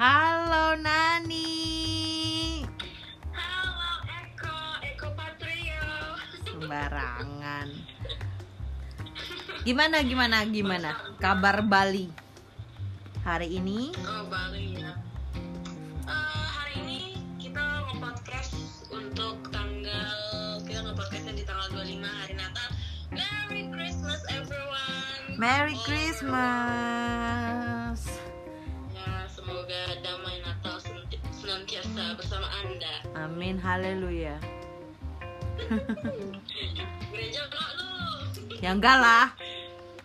Halo Nani. Halo Eko, Eko Patrio. Sembarangan. Gimana gimana gimana? Kabar Bali hari ini? Oh Bali ya. Eh, hari ini kita nge-podcast untuk tanggal kita nge-podcastnya di tanggal 25 hari Natal. Merry Christmas everyone. Merry Oh, Christmas. Amin haleluya. Gereja enggak lu? Ya enggak lah.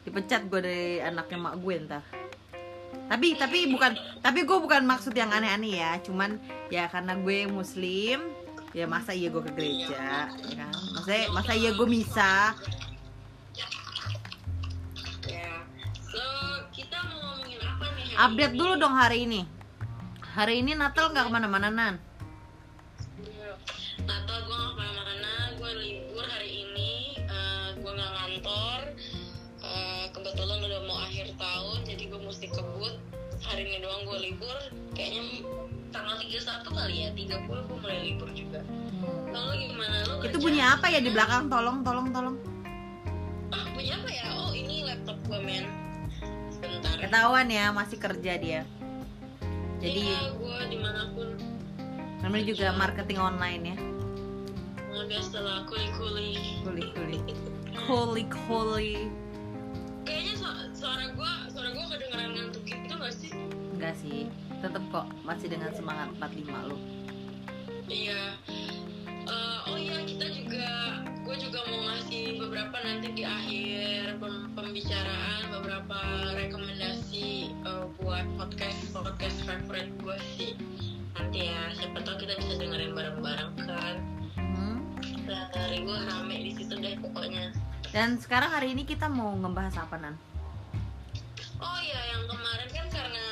Dipecat gue dari anaknya mak gue ntar. Tapi tapi bukan tapi gue bukan maksud yang aneh-aneh ya. Cuman ya karena gue muslim ya masa iya gue ke gereja ya kan masa masa iya gue misa update dulu dong hari ini hari ini Natal nggak ke mana-mana nan libur, kayaknya tanggal 31 kali ya, 30 gue mulai libur juga. Lalu gimana? Lu itu bunyi apa ya di belakang? Tolong tolong tolong. Ah, bunyi apa ya? Oh ini laptop gue men. Sebentar. Ketahuan ya masih kerja dia. Jadi Iya, gue di mana pun namanya juga marketing online ya. Udah setelah kuli-kuli. Kuli kuli kuli kuli Kayaknya su- suara gue, suara gue kedengeran ngantuk. Gitu gak sih? Enggak sih tetep kok masih dengan semangat 45 lo Iya. Eh, oh iya kita juga, gue juga mau ngasih beberapa nanti di akhir pem- pembicaraan beberapa rekomendasi eh, buat podcast podcast favorite gue sih. Nanti ya, siapa tahu kita bisa dengerin bareng-bareng kan. Hmm. Hari gue rame di situ deh pokoknya. dan sekarang hari ini kita mau ngebahas apa nan Oh iya, yang kemarin kan karena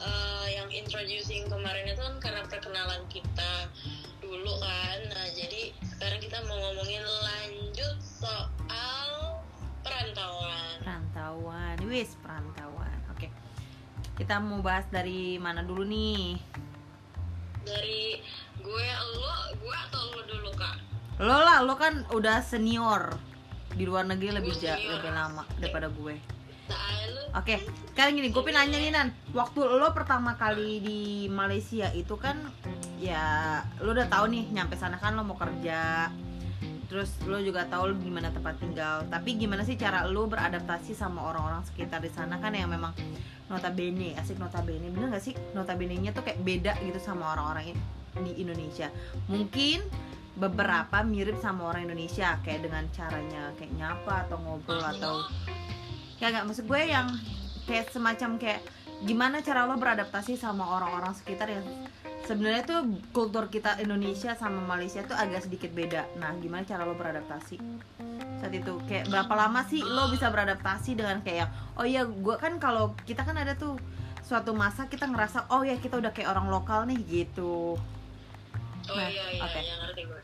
eh, yang introducing kemarin itu kan karena perkenalan kita dulu kan. Nah, jadi sekarang kita mau ngomongin lanjut soal perantauan. perantauan wis perantauan oke kita mau bahas dari mana dulu nih Dari gue, lo, gue atau lo dulu kak? lo lah lo kan udah senior di luar negeri lebih Gue ja- senior. lebih lama daripada gue Oke, sekarang gini, gue pengen nanya nih Nan. Waktu lo pertama kali di Malaysia itu kan Ya, lo udah tahu nih, nyampe sana kan lo mau kerja. Terus lo juga tahu gimana tempat tinggal. Tapi gimana sih cara lo beradaptasi sama orang-orang sekitar di sana kan yang memang notabene, asik notabene. Bener gak sih? Notabene-nya tuh kayak beda gitu sama orang-orang di Indonesia. Mungkin beberapa mirip sama orang Indonesia Kayak dengan caranya kayak nyapa atau ngobrol atau ya nggak maksud gue yang kayak semacam kayak gimana cara lo beradaptasi sama orang-orang sekitar yang sebenarnya tuh kultur kita Indonesia sama Malaysia tuh agak sedikit beda nah gimana cara lo beradaptasi saat itu kayak berapa lama sih lo bisa beradaptasi dengan kayak oh iya gue kan kalau kita kan ada tuh suatu masa kita ngerasa oh ya kita udah kayak orang lokal nih gitu Oh Nah, iya iya, oke. iya ngerti gue.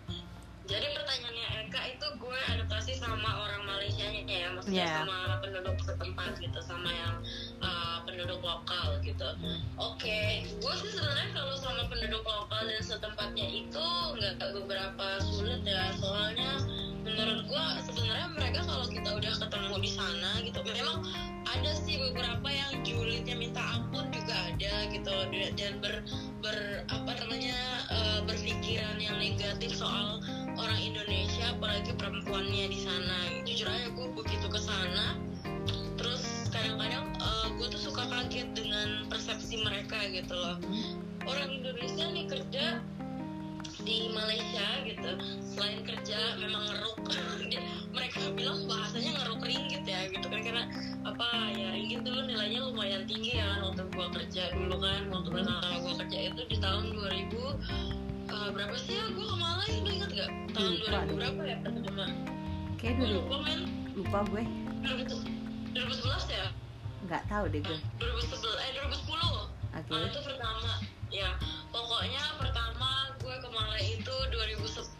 Jadi pertanyaannya Eka itu gue adaptasi sama orang Malaysia ya, maksudnya Iya. sama penduduk setempat gitu, sama yang uh, penduduk lokal gitu. Oke, gue sih sebenarnya kalau sama penduduk lokal dan setempatnya itu nggak beberapa sulit ya, soalnya menurut gue sebenarnya mereka kalau kita udah ketemu di sana gitu, memang ada sih beberapa yang julidnya minta ampun juga ada gitu. Dan ber ber apa namanya eh, berpikiran yang negatif soal orang Indonesia apalagi perempuannya di sana. Jujur aja gue begitu ke sana terus kadang-kadang eh, gue tuh suka kaget dengan persepsi mereka gitu loh. Orang Indonesia nih kerja di Malaysia gitu selain kerja memang ngeruk mereka bilang bahasanya ngeruk ringgit ya gitu kan karena apa ya ringgit dulu nilainya lumayan tinggi ya kan waktu gua kerja dulu kan waktu pertama gua kerja itu di tahun 2000 eh, berapa sih ya gua ke Malai lu ingat gak tahun Lupa 2000 deh. berapa ya pertama? Kayak dulu. lupa men. Lupa gue. 2011 ya? Nggak tahu deh gue. 2011 eh 2010 oke. Ah, itu pertama ya pokoknya pertama gue ke Malai itu 2010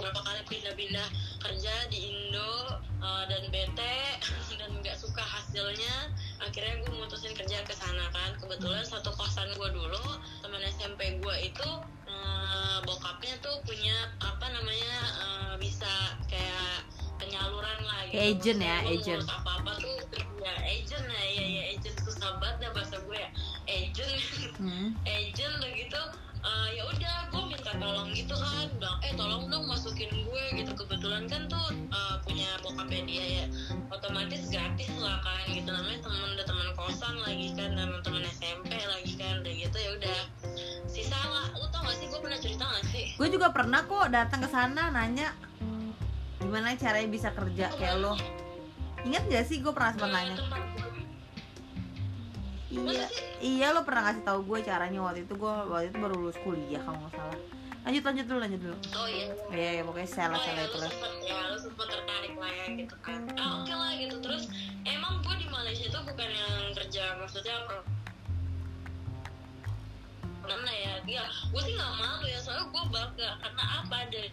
berapa kali pindah-pindah kerja di Indo uh, dan bete dan nggak suka hasilnya. Akhirnya gue mutusin kerja ke sana kan. Kebetulan satu kosan gue dulu teman SMP gue itu eh, bokapnya tuh punya apa namanya eh, bisa kayak penyaluran lah gitu. Agent ya, agent. ngurus apa-apa tuh ya agent ya ya ya agent. Susah banget dah bahasa gue ya agent. Hmm. agent udah gitu eh, ya udah gue minta tolong gitu kan. Bilang eh tolong dong masukin gue gitu. Kebetulan kan tuh eh, punya bokapnya dia ya otomatis gratis lah kan gitu. Namanya temen udah teman kosan lagi kan teman teman SMP lagi kan udah gitu ya udah. Sisa lah. Lu tau gak sih gue pernah cerita gak sih? Gue juga pernah kok datang ke sana nanya gimana caranya bisa kerja kayak lo? Ingat gak sih gue pernah sempat nanya. tempat. Iya. Iya lo pernah kasih tahu gue caranya waktu itu? Gue waktu itu baru lulus kuliah kalau nggak salah. Lanjut lanjut dulu lanjut dulu. Oh iya. Iya iya, pokoknya salah Oh salah ya, itu lah. ya, lu sempet tertarik lah ya gitu kan. Ah oke lah gitu. Terus emang gue di Malaysia itu bukan yang kerja maksudnya pro mana ya? Ya gue sih nggak malu ya soalnya gue bangga. Karena apa dari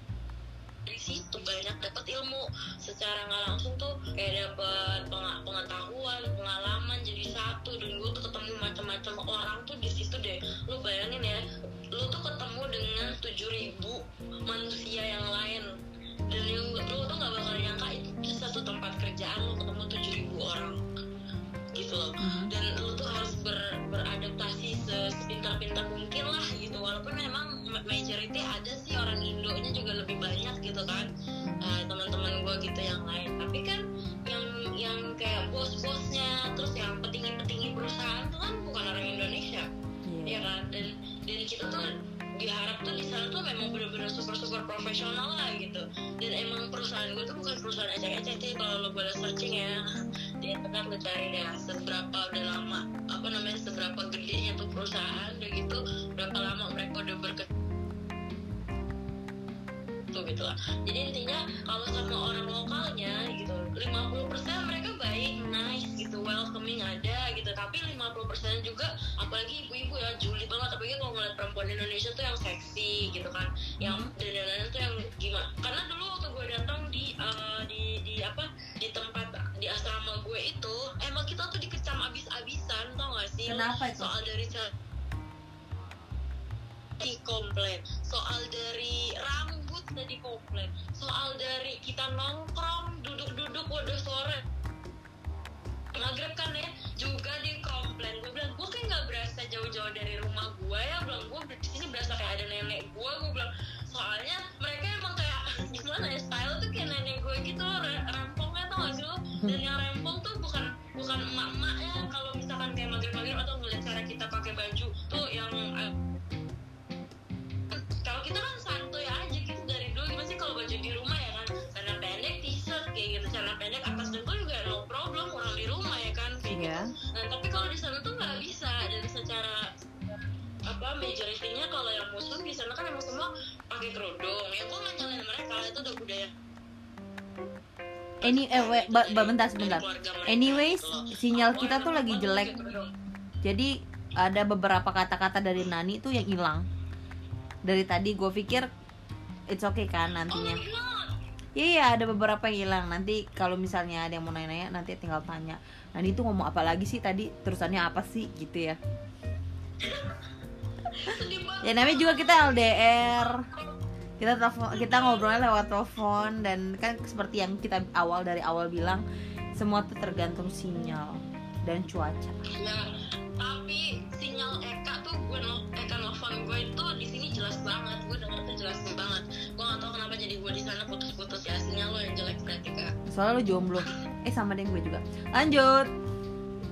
dari situ banyak dapat ilmu. Secara nggak langsung tuh kayak dapat pengetahuan pengalaman jadi satu. Dan gue tuh ketemu macam-macam orang tuh di situ deh. Lu bayangin ya lu tuh ketemu dengan 7000 manusia yang lain. Dan yang lu tuh nggak bakal nyangka itu di satu tempat kerjaan lu ketemu 7000 orang gitu loh. Mhm. dan lu tuh harus ber- beradaptasi se- sepintar-pintar mungkin lah gitu. Walaupun memang ma- majority ada sih orang Indonya juga lebih banyak gitu kan. Eh, teman-teman gue gitu yang lain. Tapi kan yang yang kayak bos-bosnya terus yang petinggi-petinggi perusahaan tuh kan bukan orang Indonesia. Iya. Ya kan? Dan dan kita tuh diharap tuh di sana tuh memang benar-benar super super profesional lah gitu. Dan emang perusahaan gue tuh bukan perusahaan ecek-ecek sih kalau lo boleh searching ya. Di internet lo cari deh seberapa udah lama apa namanya seberapa gedenya tuh perusahaan udah gitu berapa lama mereka udah berkecimpung tuh gitu lah. Jadi intinya kalau sama orang lokalnya gitu 50% mereka baik nice gitu welcoming ada gitu. Tapi 50% juga apalagi ibu-ibu ya juli banget. Apalagi kalau ngeliat perempuan Indonesia tuh yang seksi gitu kan. Yang dandanannya tuh yang gimana. Karena dulu waktu gue datang di eh, di di apa di tempat di asrama gue itu emang kita tuh dikecam abis-abisan tau gak sih? Kenapa itu? Soal dari di komplain. Soal dari tadi komplain. Soal dari kita nongkrong duduk-duduk waduh sore. Maghrib kan ya juga di komplain. Gue bilang gue kayak nggak berasa jauh-jauh dari rumah gue ya. Bilang gue di sini berasa kayak ada nenek gue gue bilang soalnya mereka emang kayak gimana ya style tuh kayak nenek gue gitu rampongnya tau gak sih lo? Dan yang rempong tuh bukan bukan emak-emaknya kalau misalkan kayak maghrib-maghrib atau ngeliat cara kita pakai baju tuh yang eh, kalau kita kan pendek atas bawah juga no problem orang di rumah ya kan kayak Iya. gitu nah tapi kalau di sana tuh nggak bisa dan secara apa majoritinya kalau yang muslim di sana kan emang semua pakai kerudung ya gua nggak nyalain mereka itu udah budaya Any, eh, we- ba- ba- bentar, sebentar. Anyways, gitu sinyal kita tuh lagi jelek. Jadi ada beberapa kata-kata dari Nani tuh yang hilang. Dari tadi gue pikir it's okay kan oh nantinya. god Iya iya ada beberapa yang hilang. Nanti kalau misalnya ada yang mau nanya-nanya nanti tinggal tanya. Nani tuh ngomong apa lagi sih tadi? Terusannya apa sih gitu ya? Ya namanya juga kita LDR. Kita telepon, kita ngobrolnya lewat telepon dan kan seperti yang kita awal dari awal bilang semua tuh tergantung sinyal dan cuaca. Ya, tapi sinyal Eka tuh gue Eka nelfon gue itu di sini jelas banget. Gue denger tuh jelas banget. Jadi gue di sana putus-putus ya sinyal lo yang jelek berarti kak. Soalnya lu jomblo. Eh sama deh gue juga. Lanjut.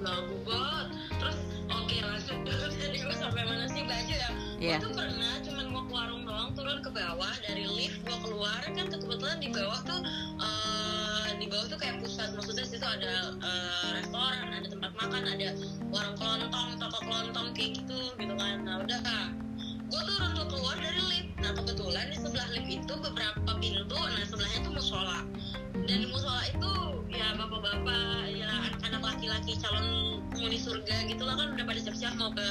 Lagu banget. Terus oke lanjut. Tadi gue sampai mana sih baju ya? Iya. Gue tuh pernah cuman mau ke warung doang turun ke bawah dari lift gue keluar kan kebetulan di bawah tuh eh, di bawah tuh kayak pusat maksudnya situ ada eh, restoran ada tempat makan ada warung kelontong toko kelontong kayak gitu gitu kan nah udah kak gue turun tuh keluar dari lift. Nah kebetulan di sebelah lift itu beberapa pintu nah sebelahnya tuh musola. Dan di musola itu ya bapak-bapak ya anak-anak laki-laki calon penghuni surga gitu lah kan udah pada siap-siap mau ke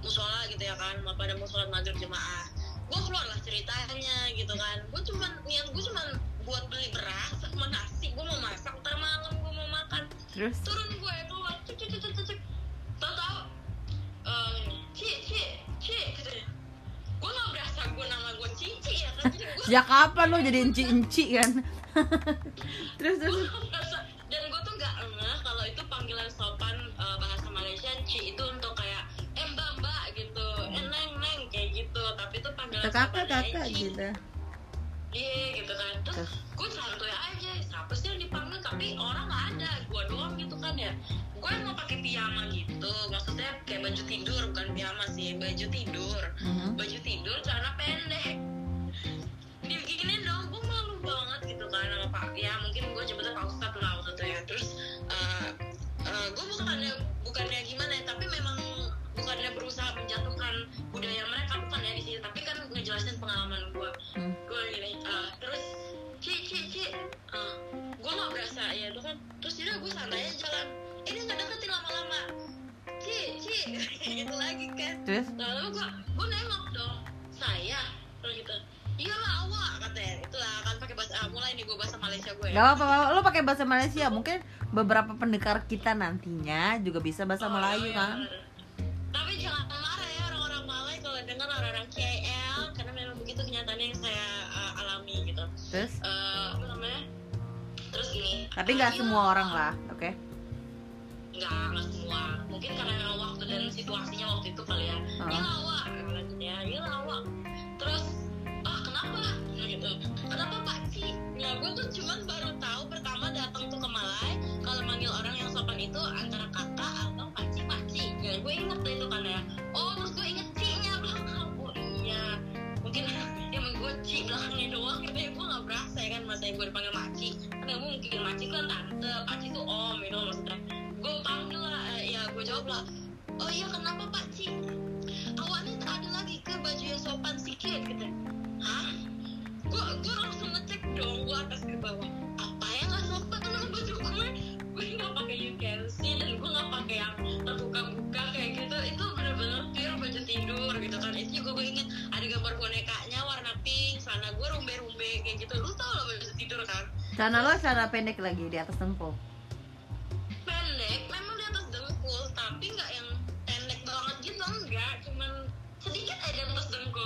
musola gitu ya kan mau pada mau sholat maghrib jemaah. Gue keluar lah ceritanya gitu kan. Gue cuman niat gue cuman buat beli beras sama nasi. Gue mau masak ntar malam gue mau makan. Terus? Turun gue keluar. Cek cek cek cek cek. Tau tau eh ci ci ci katanya gue nggak berasa gue nama gue cici ya kan? Jadi gue Sejak kapan lo jadi enci-enci kan? terus terus. Berasa. Dan gue tuh nggak ngeh kalau itu panggilan sopan eh, bahasa Malaysia ci itu untuk kayak eh mbak mbak gitu. Eh neng neng kayak gitu. Tapi itu panggilan kakak kakak gitu. Terus gitu. Iyalah awak katanya. Itulah kan pakai bahasa ah, mulai nih gua bahasa Malaysia gue Gak ya apa-apa, lo pakai bahasa Malaysia. Mungkin beberapa pendekar kita nantinya juga bisa bahasa Oh, Melayu iya, kan? bener. tapi jangan marah ya orang-orang Malay kalau dengar orang-orang KL karena memang begitu kenyataannya yang saya uh, alami gitu. Terus? Eh, apa namanya? Terus gini. Tapi nggak iya, semua orang lah, oke? Nggak nggak semua. Mungkin karena waktu dan situasinya waktu itu kali ya. Iya awak ya iya awak terus ah kenapa? Nah, gitu. Kenapa pak Ci ya gue tuh cuman baru tahu pertama datang tuh ke Malai kalau manggil orang yang sopan itu antara kakak atau pak Ci pak Ci ya gue inget deh itu kan ya. Oh terus gue inget Ci-nya belakang. Oh iya. Mungkin emang gue Ci belakangnya doang gitu ya. Gue gak berasa ya kan masa gue dipanggil Maci kan gak mungkin Maci kan tante Paci tuh om gitu maksudnya. Gue panggil lah eh, ya gue jawab lah oh iya kenapa Pak Ci awalnya ada ke baju yang sopan sedikit gitu. Hah? Gue gue langsung ngecek dong gue atas ke bawah. Apa yang gak sopan sama baju gue gue nggak pakai you can see dan gue nggak pakai yang terbuka-buka kayak gitu. Itu bener-bener pure baju tidur gitu kan. Itu juga gue inget ada gambar bonekanya warna pink sana gue rumbe-rumbe kayak gitu. Lu tau lah baju tidur kan? Celana lo celana pendek lagi di atas tempul pendek memang di atas dengkul tapi nggak yang pendek banget gitu enggak. Cuman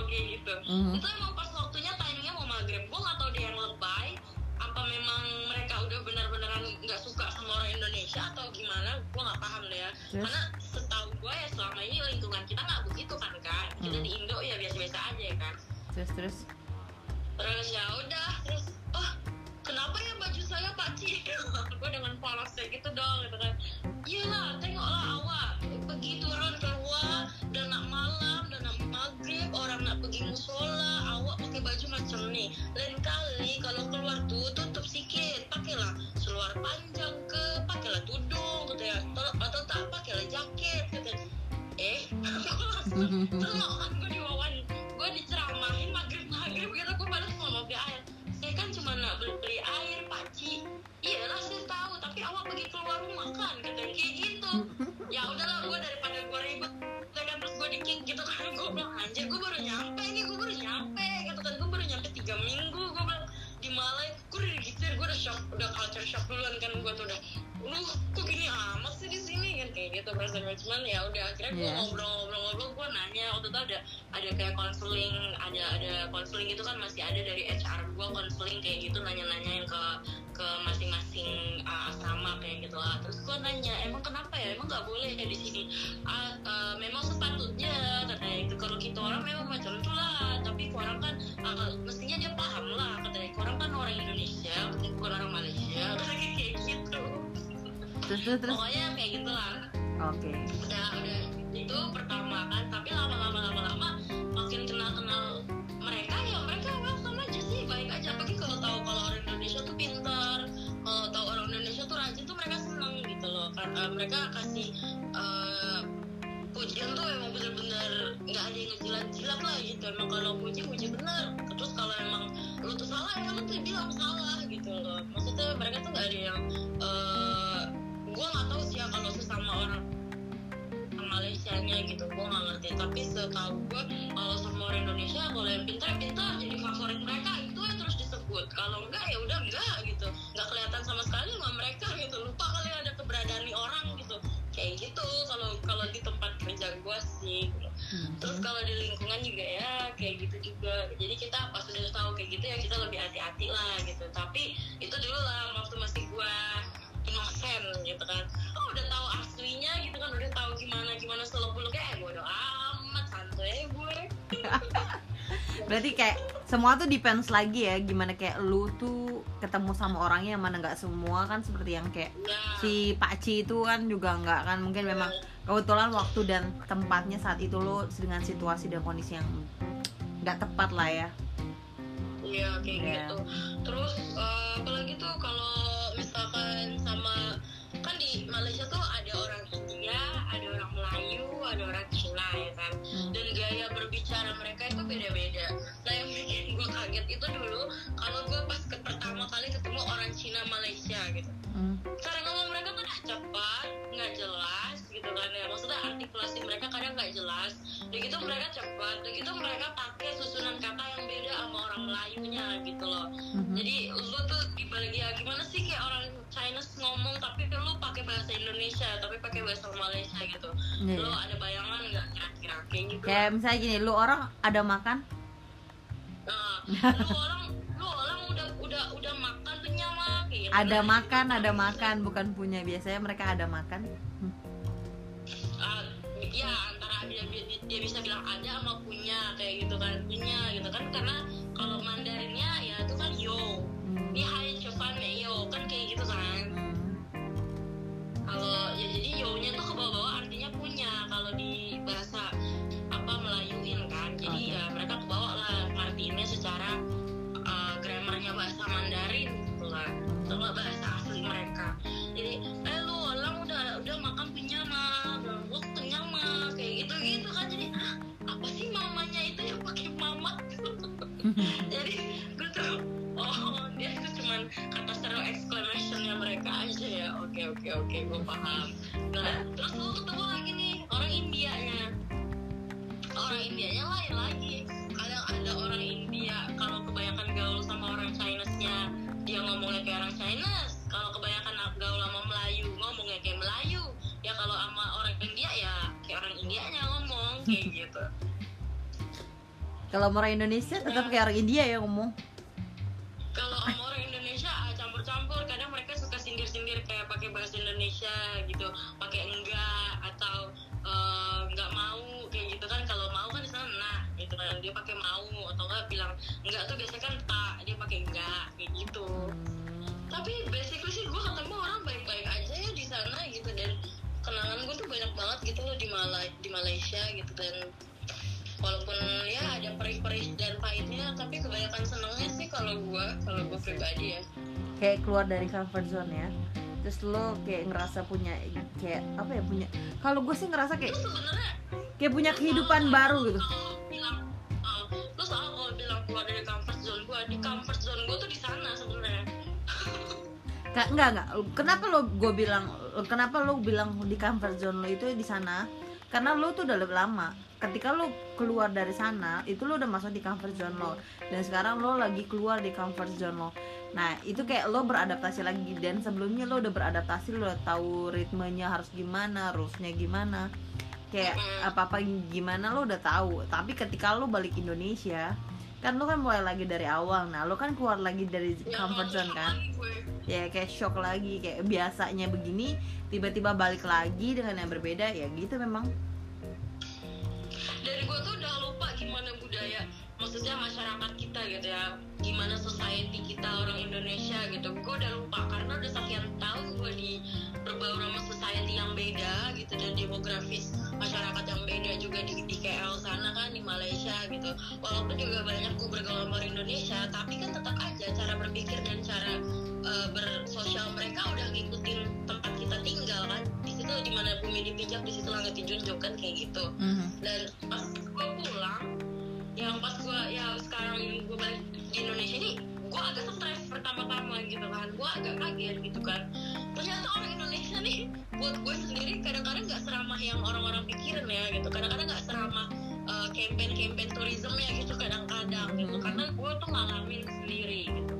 kayak gitu. Mhm. itu emang pas waktunya timingnya mau maghrib. Gue nggak tahu dia yang lebay apa memang mereka udah benar-benaran nggak suka sama orang Indonesia atau gimana gue nggak paham deh ya. Terus? karena setahu gue ya selama ini lingkungan kita nggak begitu kan kan kita Hmm. di Indo ya biasa-biasa aja ya kan Terus terus? Terus ya udah terus oh kenapa ya baju saya Pak Ci? Gue dengan polosnya gitu dong gitu kan. Iyalah tengoklah awak pergi turun keluar musola awak pakai baju macam ni. Lain kali kalau keluar tuh tutup sikit pakailah seluar panjang ke pakailah tudung gitu ya atau, atau tak pakailah jaket gitu eh Tengok kan gue diwawan Gue diceramahin maghrib-maghrib kan cuma nak beli, beli air pakci Iya lah saya tahu Tapi awak pergi keluar rumah kan? Katanya kayak gitu. Ya udahlah gue daripada gue ribet kan terus gue dikick gitu kan. Gue bilang anjir gue baru nyampe nih Gue baru nyampe. Gitu kan Gue baru nyampe 3 minggu. Gue bilang di Malai gue udah digitir gue udah shock udah culture shock duluan kan gue tuh udah lu kok gini amat sih di sini? Kan kayak gitu perasaan gue cuman ya udah akhirnya gue Iya. ngobrol-ngobrol-ngobrol gue nanya waktu itu ada ada kayak konseling ada ada konseling gitu kan masih ada dari HR gue konseling kayak gitu nanya-nanyain ke ke masing-masing uh, asrama kayak gitu lah. Terus gue nanya emang kenapa ya? Emang nggak boleh ya di sini? Ah, uh, memang sepatutnya katanya itu. Kalau kita orang memang macam itu lah. Tapi orang kan uh, mestinya dia paham lah katanya orang kan orang Indonesia bukan orang Malaysia. Katanya kayak gitu terus terus terus. Pokoknya kayak gitulah. Oke. Udah udah itu pertama kan tapi lama-lama lama-lama makin kenal-kenal mereka ya mereka welcome aja sih baik aja. Apalagi kalau tahu kalau orang Indonesia tuh pintar kalau tahu orang Indonesia tuh rajin tuh mereka seneng gitu loh. Kan eh, mereka kasih eh, pujian tuh emang bener-bener nggak ada yang ngejilat-jilat lah gitu. Emang kalau puji puji bener. Terus kalau emang lu tuh salah ya lu tuh bilang salah gitu loh. Maksudnya mereka tuh nggak ada yang eh gue nggak tahu sih ya kalau sesama orang Malaysia nya gitu gue nggak ngerti. Tapi setahu gue kalau sama orang Indonesia kalau yang pintar pintar jadi favorit mereka itu yang terus disebut. Kalau enggak ya udah enggak gitu. Nggak kelihatan sama sekali sama mereka gitu. Lupa kali ada keberadaan orang gitu. Kayak gitu kalau kalau di tempat kerja gue sih gitu. Hmm. terus kalau di lingkungan juga ya kayak gitu juga. Jadi kita pas udah tahu kayak gitu ya kita lebih hati-hati lah gitu. Tapi itu dulu lah waktu masih gue inosen gitu kan. Oh udah tahu aslinya gitu kan udah tahu gimana gimana seluk beluknya eh bodo amat santai gue. Berarti kayak semua tuh depends lagi ya gimana kayak lu tuh ketemu sama orangnya yang mana nggak semua kan seperti yang kayak ya si Pak Ci itu kan juga nggak kan mungkin memang kebetulan waktu dan tempatnya saat itu lo dengan situasi dan kondisi yang nggak tepat lah ya. Iya kayak Iya. gitu. Terus eh, apalagi tuh kalau misalkan sama kan di Malaysia tuh ada orang India, ada orang Melayu, ada orang Cina ya kan. Dan gaya berbicara mereka itu beda-beda. Nah yang bikin gue kaget itu dulu kalau gue pas ke pertama kali ketemu orang Cina Malaysia gitu. Hmm. Cara ngomong mereka kan cepat, nggak jelas gitu kan ya. Maksudnya artikulasi mereka kadang nggak jelas. Dan gitu mereka cepat, dan gitu mereka pakai susunan kata yang beda sama orang Melayunya gitu loh. Mhm. Jadi lu tuh dibalik ya gimana sih kayak orang Chinese ngomong tapi kan lu pakai bahasa Indonesia tapi pakai bahasa Malaysia gitu. Iya, Lu iya. ada bayangan nggak kira-kira kayak gitu? kayak misalnya gini lu orang ada makan Nah, lu orang lu orang udah udah udah makan kenyang mah kayak gitu. ada makan ada makan bukan punya biasanya mereka ada makan. Ah, ya antara dia, dia, bisa bilang ada sama punya kayak gitu kan punya gitu kan karena kalau Mandarinnya ya itu kan yo Hmm. ini hai cepat yo kan kayak gitu kan Hmm. kalau ya jadi yo-nya tuh ke bawah-bawah artinya punya kalau di bahasa apa Melayuin kan? Jadi Oke. ya mereka ke bawah lah ngertiinnya secara uh, grammarnya bahasa Mandarin gitu lah. Nggak bahasa asli mereka. Jadi eh lu orang udah udah makan kenyang mah lu kenyang mah kayak gitu gitu kan. Jadi ah, apa sih mamanya itu yang pakai mama? Jadi gue tuh oh dia itu cuman kata seru exclamationnya mereka aja ya. Oke oke oke gue paham. Nah terus lu ketemu lagi nih orang Indianya orang Indianya lain lagi. Kadang ada orang India kalau kebanyakan gaul sama orang Chinese-nya dia ngomongnya kayak orang Chinese. Kalau kebanyakan gaul sama Melayu ngomongnya kayak Melayu. Ya kalau sama orang India ya kayak orang Indianya ngomong kayak gitu. Kalau orang Indonesia tetap kayak orang India ya ngomong. Kalau sama orang Indonesia ah, campur-campur. Kadang mereka suka sindir-sindir kayak pakai bahasa Indonesia gitu pakai enggak atau eh, enggak mau kayak gitu kan. Kalau mau kan di sana nah gitu kan. Dia pakai mau atau enggak bilang enggak tuh biasanya kan tak dia pakai enggak kayak gitu. Hmm. tapi basically sih gue ketemu orang baik-baik aja ya di sana gitu. Dan kenangan gue tuh banyak banget gitu loh di Malai di Malaysia gitu. Dan walaupun ya ada perih-perih dan pahitnya tapi kebanyakan senengnya sih kalau gue kalau gue pribadi ya. Kayak keluar dari comfort zone ya terus lo kayak ngerasa punya kayak apa ya punya kalau gue sih ngerasa kayak kayak punya kehidupan baru gitu. kalau bilang lu soal kalau bilang keluar dari comfort zone gue di comfort zone gue tuh di sana sebenarnya. Ka- enggak enggak kenapa lo gue bilang kenapa lo bilang di comfort zone lo itu di sana karena lo tuh udah lebih lama. Ketika lo keluar dari sana itu lo udah masuk di comfort zone lo. Dan sekarang lo lagi keluar di comfort zone lo. Nah itu kayak lo beradaptasi lagi. Dan sebelumnya lo udah beradaptasi lo udah tahu ritmenya harus gimana rulesnya gimana. Kayak apa apa gimana lo udah tahu. Tapi ketika lo balik Indonesia kan lo kan mulai lagi dari awal. Nah lo kan keluar lagi dari comfort zone kan. Ya kayak shock lagi kayak biasanya begini tiba-tiba balik lagi dengan yang berbeda ya gitu memang. Dari gue tuh udah lupa gimana budaya maksudnya masyarakat kita gitu ya. Gimana society kita orang Indonesia gitu. Gue udah lupa karena udah sekian tahun gue di berbaur sama society yang beda gitu dan demografis masyarakat yang beda juga di, di KL sana kan di Malaysia gitu. Walaupun juga banyak gue bergaul sama Indonesia tapi kan tetap aja cara berpikir dan cara eh, bersosial mereka udah ngikutin tempat kita tinggal kan. Di situ di mana bumi dipijak di situ langit dijunjung kan kayak gitu. Dan pas gue pulang yang pas gue ya sekarang gue balik di Indonesia ini gue agak stres pertama-tama gitu kan. Gue agak kaget gitu kan. Ternyata orang Indonesia nih buat gue sendiri kadang-kadang nggak seramah yang orang-orang pikirin ya gitu. Kadang-kadang nggak seramah uh, campaign-campaign tourism ya gitu kadang-kadang gitu. Karena gue tuh ngalamin sendiri gitu.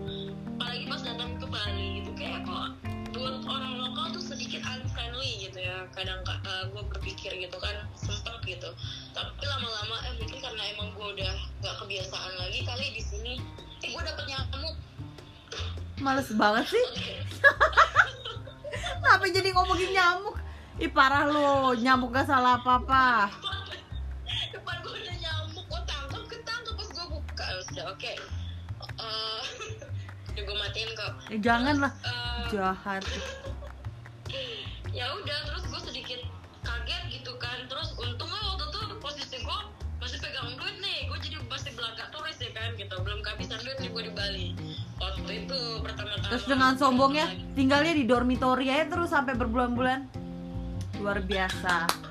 Apalagi pas datang ke Bali gitu kayak kok buat orang lokal tuh sedikit unfriendly gitu ya. Kadang uh, gue berpikir gitu kan sempet gitu. Tapi lama-lama eh mungkin karena emang gue udah nggak kebiasaan lagi kali di sini eh gue dapet nyamuk. Males banget sih. Kenapa jadi ngomongin nyamuk? Ih parah lo, nyamuk gak salah apa-apa. Depan gue ada nyamuk. Gue tangkap ketangkep pas gue buka. Ya sudah oke. Eh, udah gue matiin kok. Eh, Jangan lah, Eh, jahat. Ya udah terus gue sedikit kaget gitu kan. Terus untungnya waktu itu posisi gue masih pegang duit nih. Gue jadi masih belakang turis ya kan gitu. Belum kehabisan duit nih gue di Bali. Waktu itu pertama-tama Terus dengan sombongnya tinggalnya di dormitori aja terus sampai berbulan-bulan. Luar biasa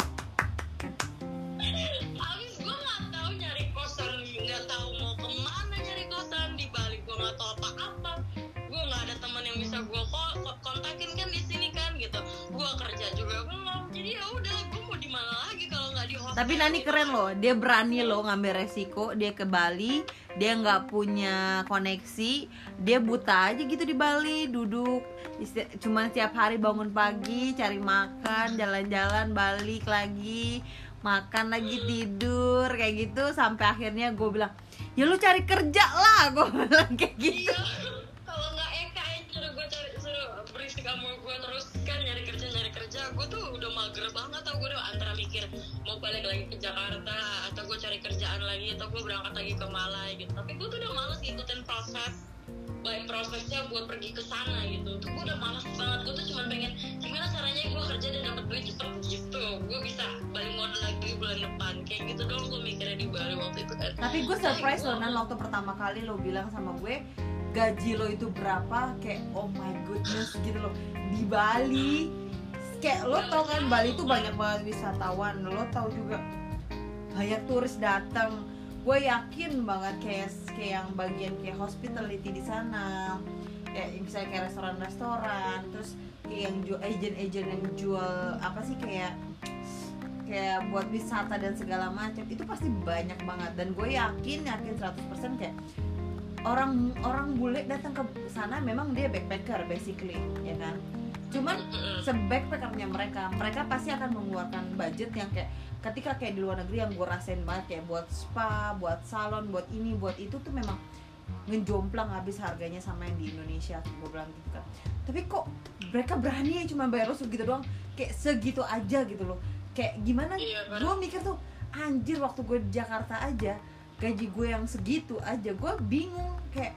Tapi Nani keren loh, dia berani loh ngambil resiko Dia ke Bali, dia nggak punya koneksi Dia buta aja gitu di Bali, duduk Cuman setiap hari bangun pagi, cari makan, jalan-jalan, balik lagi Makan lagi, tidur, kayak gitu Sampai akhirnya gue bilang, ya lu cari kerja lah Gue bilang kayak gitu Iya. Kalau nggak Eka yang gue cari suruh berisik sama gue terus kan nyari kerja nyari kerja. Gue tuh udah mager banget tau gue udah mikir mau balik lagi ke Jakarta atau gue cari kerjaan lagi atau gue berangkat lagi ke Malai gitu. Tapi gue tuh udah males ngikutin proses baik prosesnya buat pergi ke sana gitu. Tuh gue udah malas banget. Gue tuh cuma pengen gimana caranya gue kerja dan dapat duit cepet gitu. Gue bisa balik modal lagi bulan depan. Kayak gitu dong gue mikirnya di Bali waktu itu. Kan Tapi gue surprise loh Nan waktu pertama kali lo bilang sama gue gaji lo itu berapa? Kayak oh my goodness gitu loh. Di Bali kayak lo tau kan Bali itu banyak banget wisatawan. Lo tau juga banyak turis datang. Gue yakin banget kayak kayak yang bagian kayak hospitality di sana. Kayak misalnya kayak restoran-restoran terus kayak yang jual agent-agent yang jual apa sih kayak kayak buat wisata dan segala macam itu pasti banyak banget. Dan gue yakin yakin 100% kayak orang orang bule datang ke sana memang dia backpacker basically ya kan cuman Mm-mm. sebackpackernya mereka mereka pasti akan mengeluarkan budget yang kayak ketika kayak di luar negeri yang gue rasain banget kayak buat spa buat salon buat ini buat itu tuh memang ngejomplang habis harganya sama yang di Indonesia gue bilang gitu kan. Tapi kok mereka berani ya cuma bayar lo segitu doang? Kayak segitu aja gitu loh. Kayak gimana? Iya, gue mikir tuh anjir waktu gue di Jakarta aja gaji gue yang segitu aja gue bingung. Kayak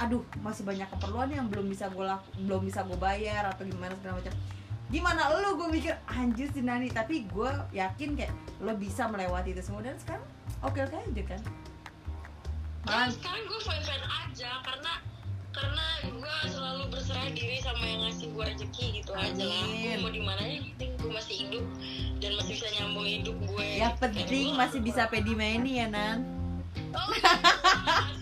aduh masih banyak keperluan yang belum bisa gue belum bisa gue bayar atau gimana segala macam. Gimana lo gue mikir anjir sih Nani. Tapi gue yakin kayak lo bisa melewati itu semua. Dan sekarang oke oke aja kan? Dan malah sekarang gue fine fine aja karena karena gue selalu berserah diri sama yang ngasih gue rezeki gitu aja lah. Gue Amin. mau di mana yang penting gue masih hidup dan masih bisa nyambung hidup gue yang gitu. penting masih bisa pedimeni ya Nan. Oh,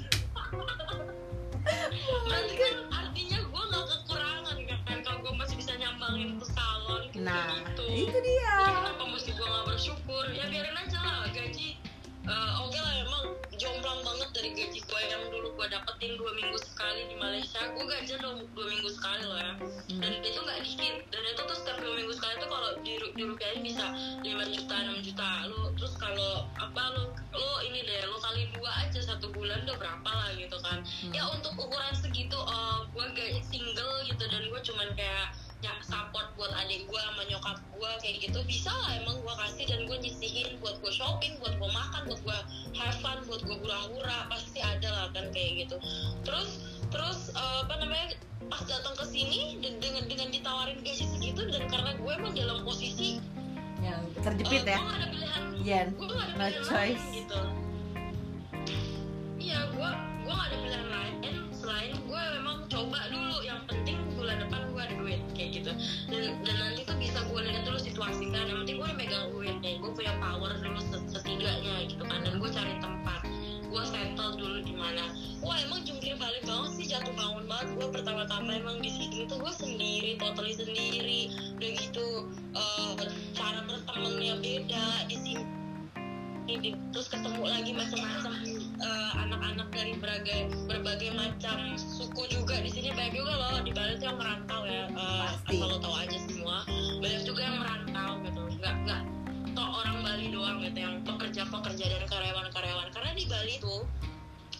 dia. Jadi kenapa mesti gue gak bersyukur? Ya biarin aja lah gaji. Eh, oke lah emang jomplang banget dari gaji gue yang dulu gue dapetin dua minggu sekali di Malaysia. Gue gajian dua, dua minggu sekali loh ya. Dan itu nggak dikit. Dan itu tuh setiap dua minggu sekali tuh kalau di, di rupiahin bisa 5 juta 6 juta. Lu terus kalau apa lu lu ini deh lu kali dua aja satu bulan udah berapa lah gitu kan. Ya untuk ukuran segitu eh, gue gaji single gitu. Dan gue cuman kayak ya support buat adik gue sama nyokap gue kayak gitu bisa lah emang gue kasih dan gue nyisihin buat gue shopping buat gue makan buat gue have fun buat gue hura-hura pasti ada lah kan kayak gitu. Terus terus eh, apa namanya pas datang ke sini dengan dengan ditawarin gaji segitu dan karena gue emang dalam posisi yang terjepit eh, ya. gue gak ada pilihan. Yen gue gak ada no pilihan choice. lain gitu. Iya gue gue gak ada pilihan lain. Selain gue memang coba dulu yang penting bulan depan gue ada kayak gitu. Dan dan nanti tuh bisa gue lihat dulu situasi kan. Yang penting gue udah megang duit nih gue punya power set- setidaknya gitu kan. Dan gue cari tempat. Gue settle dulu di mana. Wah emang jungkir balik banget sih jatuh bangun banget. Gue pertama-tama emang di sini tuh gue sendiri totally sendiri. Udah gitu eh, cara bertemannya beda di sini di, terus ketemu lagi macam-macam uh, anak-anak dari berbagai berbagai macam suku juga. Di sini banyak juga loh di Bali tuh yang merantau ya. Uh, Pasti. asal tahu aja semua banyak juga yang merantau gitu. Nggak nggak toh orang Bali doang gitu yang pekerja pekerja dan karyawan karyawan karena di Bali tuh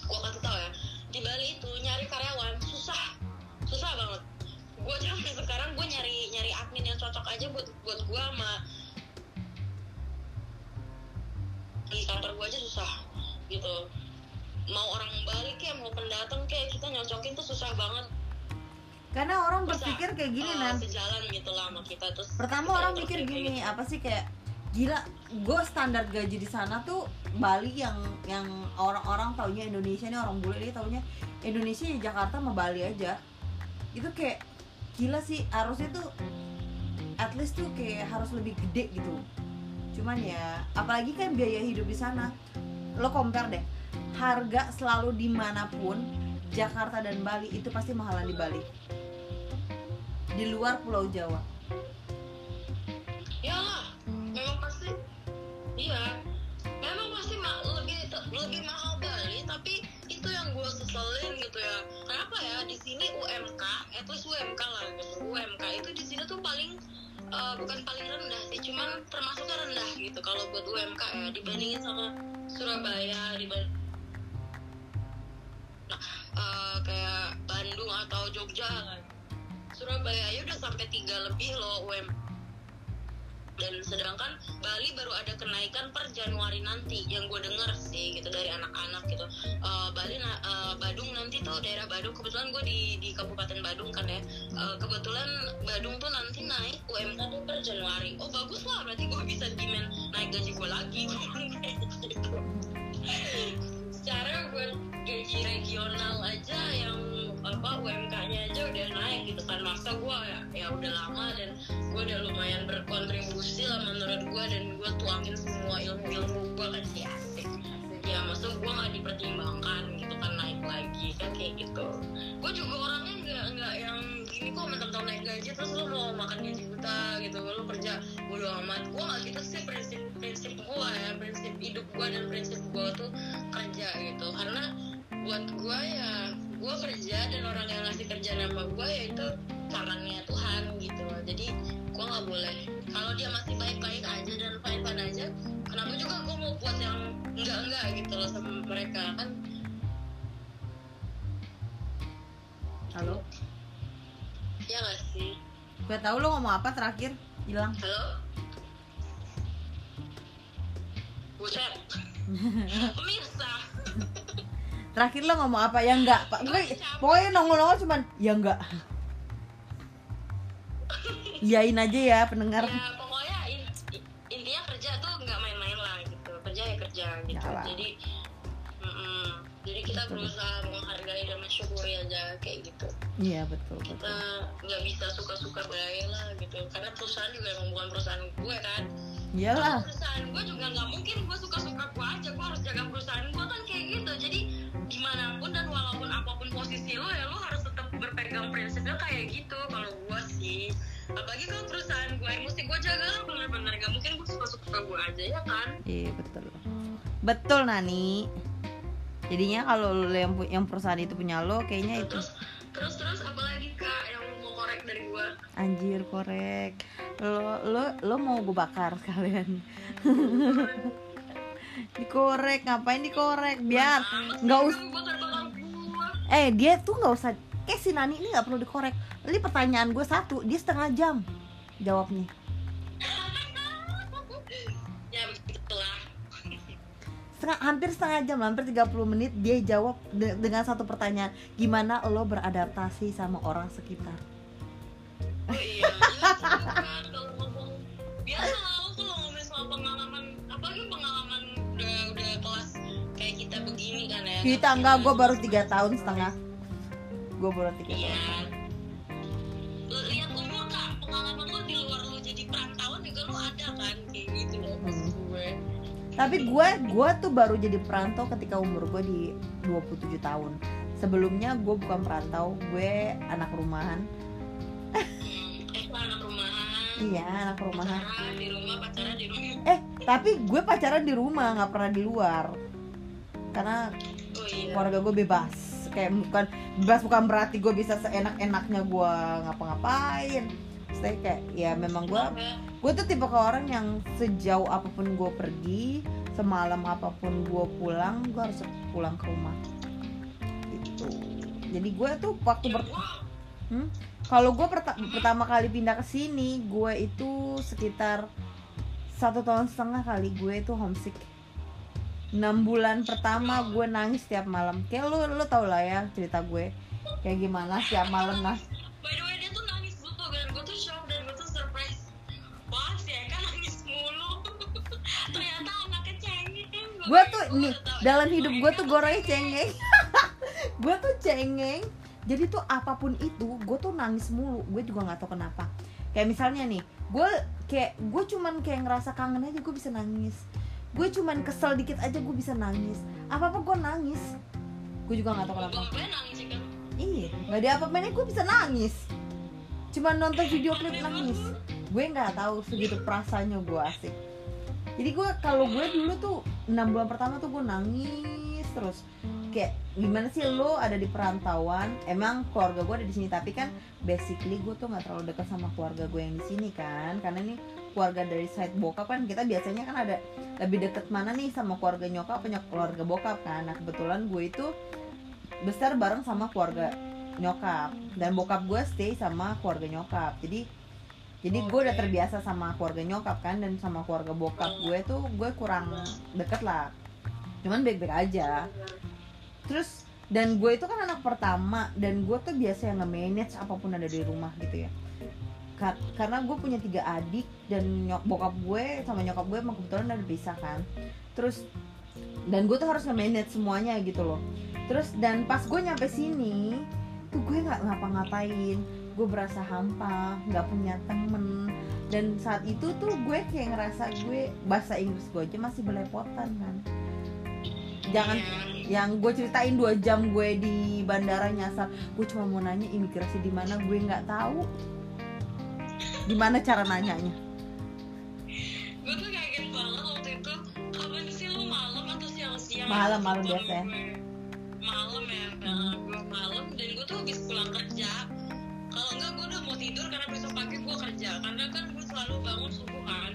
gua kan tau ya di Bali itu nyari karyawan susah. Susah banget. Gue sampai sekarang gue nyari nyari admin yang cocok aja buat buat gue sama di kantor gue aja susah gitu. Mau orang Bali kayak mau pendatang kayak kita nyocokin tuh susah banget. Karena orang Bisa, berpikir kayak gini eh, nan sejalan gitu lah sama kita terus pertama kita orang mikir gini gitu. apa sih kayak gila gue standar gaji di sana tuh Bali yang yang orang-orang taunya Indonesia nih orang bule dia taunya Indonesia ya Jakarta sama Bali aja. Itu kayak gila sih harusnya tuh at least tuh kayak harus lebih gede gitu cuman ya apalagi kan biaya hidup di sana. Lo compare deh harga selalu di mana pun Jakarta dan Bali itu pasti mahalan di Bali. Di luar Pulau Jawa. Ya memang pasti iya. Memang pasti ma- lebih lebih mahal Bali tapi itu yang gue seselin gitu ya. Kenapa ya di sini UMK least UMK lah. UMK itu di sini tuh paling eh, bukan paling rendah sih cuman termasuknya rendah gitu kalau buat UMK ya dibandingin sama Surabaya dibanding nah, eh, kayak Bandung atau Jogja. Kan Surabaya aja udah sampai tiga lebih loh UMK dan sedangkan Bali baru ada kenaikan per Januari nanti yang gue denger sih gitu dari anak-anak gitu. Eh, Bali na- eh, Badung nanti tuh daerah Badung kebetulan gue di di Kabupaten Badung kan ya. Eh, kebetulan Badung tuh nanti naik UMK tuh per Januari. Oh bagus lah berarti gue bisa demand naik gaji gue lagi gitu secara gaji regional aja yang apa UMK-nya aja udah naik gitu kan. Masa gue ya, ya udah lama dan gue udah lumayan berkontribusi lah menurut gue dan gue tuangin semua ilmu-ilmu gue kan. Sih asik ya maksud gue nggak dipertimbangkan gitu kan naik lagi kan kayak gitu. Gue juga orangnya nggak nggak yang gini kok mentang-mentang naik gaji terus lo mau makan gaji buta gitu. Lo kerja bodo amat. Gue nggak gitu sih prinsip prinsip gue ya prinsip hidup gue dan prinsip gue tuh kerja gitu. Karena buat gue ya gue kerja dan orang yang ngasih kerja nama gue ya itu tangannya Tuhan gitu. Loh jadi gue nggak boleh. Kalau dia masih baik-baik aja dan fine-fine aja kenapa juga gue mau buat yang enggak-enggak gitu loh sama mereka kan? Halo? Ya gak sih? Gue tahu lo ngomong apa terakhir hilang. Halo? Buset. Pemirsa terakhir lo ngomong apa? Ya enggak pak. Gue pokoknya nongol-nongol cuman ya enggak. Iyain aja ya pendengar. Ya pokoknya in- in- intinya kerja tuh nggak main-main lah gitu. Kerja ya kerja gitu. Yalah. jadi mm-mm. Jadi kita berusaha menghargai dan mensyukuri aja kayak gitu. Iya betul kita nggak bisa suka-suka baik lah gitu. Karena perusahaan juga emang bukan perusahaan gue kan? Iyalah. Kalau perusahaan gue juga nggak mungkin gue suka-suka gue aja. Gue harus jaga perusahaan gue kan kayak gitu. Jadi gimana pun dan walaupun apa pun posisi lo ya lo harus tetap berpegang prinsipnya kayak gitu. Kalau gue sih apalagi kalau perusahaan gue yang mesti gue jaga lo bener-bener. Gak mungkin gue suka-suka gue aja ya kan? Iya betul. Betul nani jadinya kalau lo yang yang perusahaan itu punya lo kayaknya itu. Terus terus terus apalagi kak yang mau korek dari gue anjir korek. Lo lo lo mau gue bakar sekalian. Dikorek ngapain dikorek? Biar nggak usah eh dia tuh nggak usah kayak si Nani ini nggak perlu dikorek. Ini pertanyaan gue satu dia setengah jam jawabnya setengah hampir setengah jam hampir 30 menit dia jawab de- dengan satu pertanyaan gimana lo beradaptasi sama orang sekitar? Oh iya, kalau ngomong biasa lah lo kalau ngomongin soal pengalaman apalagi pengalaman udah udah kelas kayak kita begini kan ya. Kita enggak gue baru tiga tahun setengah. Gue baru tiga iya. tahun. Lihat umur kak. Pengalaman lo di luar lo jadi perantauan juga lo ada kan kayak gitu loh maksud gue tapi gue gue tuh baru jadi perantau ketika umur gue di 27 tahun. Sebelumnya gue bukan perantau gue anak rumahan. Eh anak rumahan? Iya anak rumahan. Pacaran di rumah pacaran di rumah. Eh tapi gue pacaran di rumah nggak pernah di luar. Karena oh iya. keluarga gue bebas. Kayak bukan bebas bukan berarti gue bisa seenak-enaknya gue ngapa-ngapain maksudnya kayak ya memang gue gue tuh tipe ke orang yang sejauh apa pun gue pergi semalam apa pun gue pulang gue harus pulang ke rumah. Gitu. Jadi gue tuh waktu ber hmm? kalau gue pertama kali pindah ke sini gue itu sekitar satu tahun setengah kali gue itu homesick. Enam bulan pertama gue nangis setiap malam. Kayak lu lu tau lah ya cerita gue. Kayak gimana setiap malam nah by the way gue tuh nih dalam hidup gue tuh gue orangnya cengeng. Gue tuh cengeng. Jadi tuh apa pun itu gue tuh nangis mulu. Gue juga nggak tahu kenapa. Kayak misalnya nih gue kayak gue cuman kayak ngerasa kangen aja gue bisa nangis. Gue cuman kesel dikit aja gue bisa nangis. Apa apa gue nangis. Gue juga nggak tahu kenapa. Ya, iya nggak ada apa apa gue bisa nangis. Cuman nonton video klip nangis. Gue nggak tahu segitu perasaannya gue asik jadi gue kalau gue dulu tuh enam bulan pertama tuh gue nangis terus. Kayak gimana sih lo ada di perantauan? Emang keluarga gue ada di sini tapi kan basically gue tuh nggak terlalu dekat sama keluarga gue yang di sini kan. Karena ini keluarga dari side bokap kan kita biasanya kan ada lebih deket mana nih sama keluarga nyokap punya keluarga bokap kan. Nah kebetulan gue itu besar bareng sama keluarga nyokap. Dan bokap gue stay sama keluarga nyokap. Jadi jadi gue udah terbiasa sama keluarga nyokap kan dan sama keluarga bokap gue tuh gue kurang deket lah. Cuman baik-baik aja. Terus dan gue itu kan anak pertama dan gue tuh biasa yang nge-manage apa pun ada di rumah gitu ya. Kar karena gue punya tiga adik dan nyok bokap gue sama nyokap gue emang kebetulan udah pisah kan. Terus dan gue tuh harus nge-manage semuanya gitu loh. Terus dan pas gue nyampe sini tuh gue nggak ngapa-ngapain gue berasa hampa nggak punya temen. Dan saat itu tuh gue kayak ngerasa gue bahasa Inggris gue aja masih belepotan kan. Jangan yang gue ceritain dua jam gue di bandara nyasar gue cuma mau nanya imigrasi di mana gue nggak tahu. Gimana cara nanyanya? Gue tuh kaget banget waktu itu kapan sih lu malam atau siang-siang? Malam malam biasa ya malam ya hmm. gue malam. Dan gue tuh habis pulang kerja kalau enggak gue udah mau tidur karena besok pagi gue kerja. Karena kan gue selalu bangun subuh kan.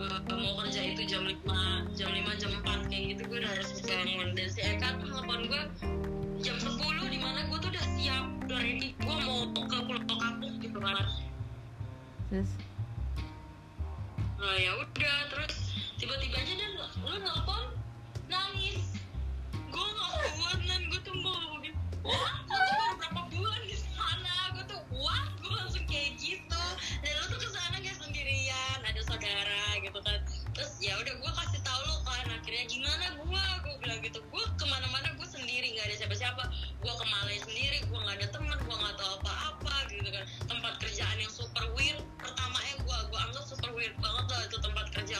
Uh, mau kerja itu jam 5 jam 5 jam 4 kayak gitu gue udah harus bangun. Dan si Eka tuh telepon gue jam 10 di mana gue tuh udah siap udah ready gue mau ke pulau kampung gitu kan. Terus? Nah ya udah terus tiba-tiba aja dan lu nelfon nangis. Gue gak kuat dan gue tuh mau wah gue cuma berapa bulan terus ya udah gue kasih tau lo kan akhirnya gimana gue gue bilang gitu gue ke mana-mana gue sendiri nggak ada siapa-siapa. Gue ke Malay sendiri gue nggak ada teman gue nggak tahu apa-apa gitu kan. Tempat kerjaan yang super weird pertama yang gue gue anggap super weird banget lah itu tempat kerja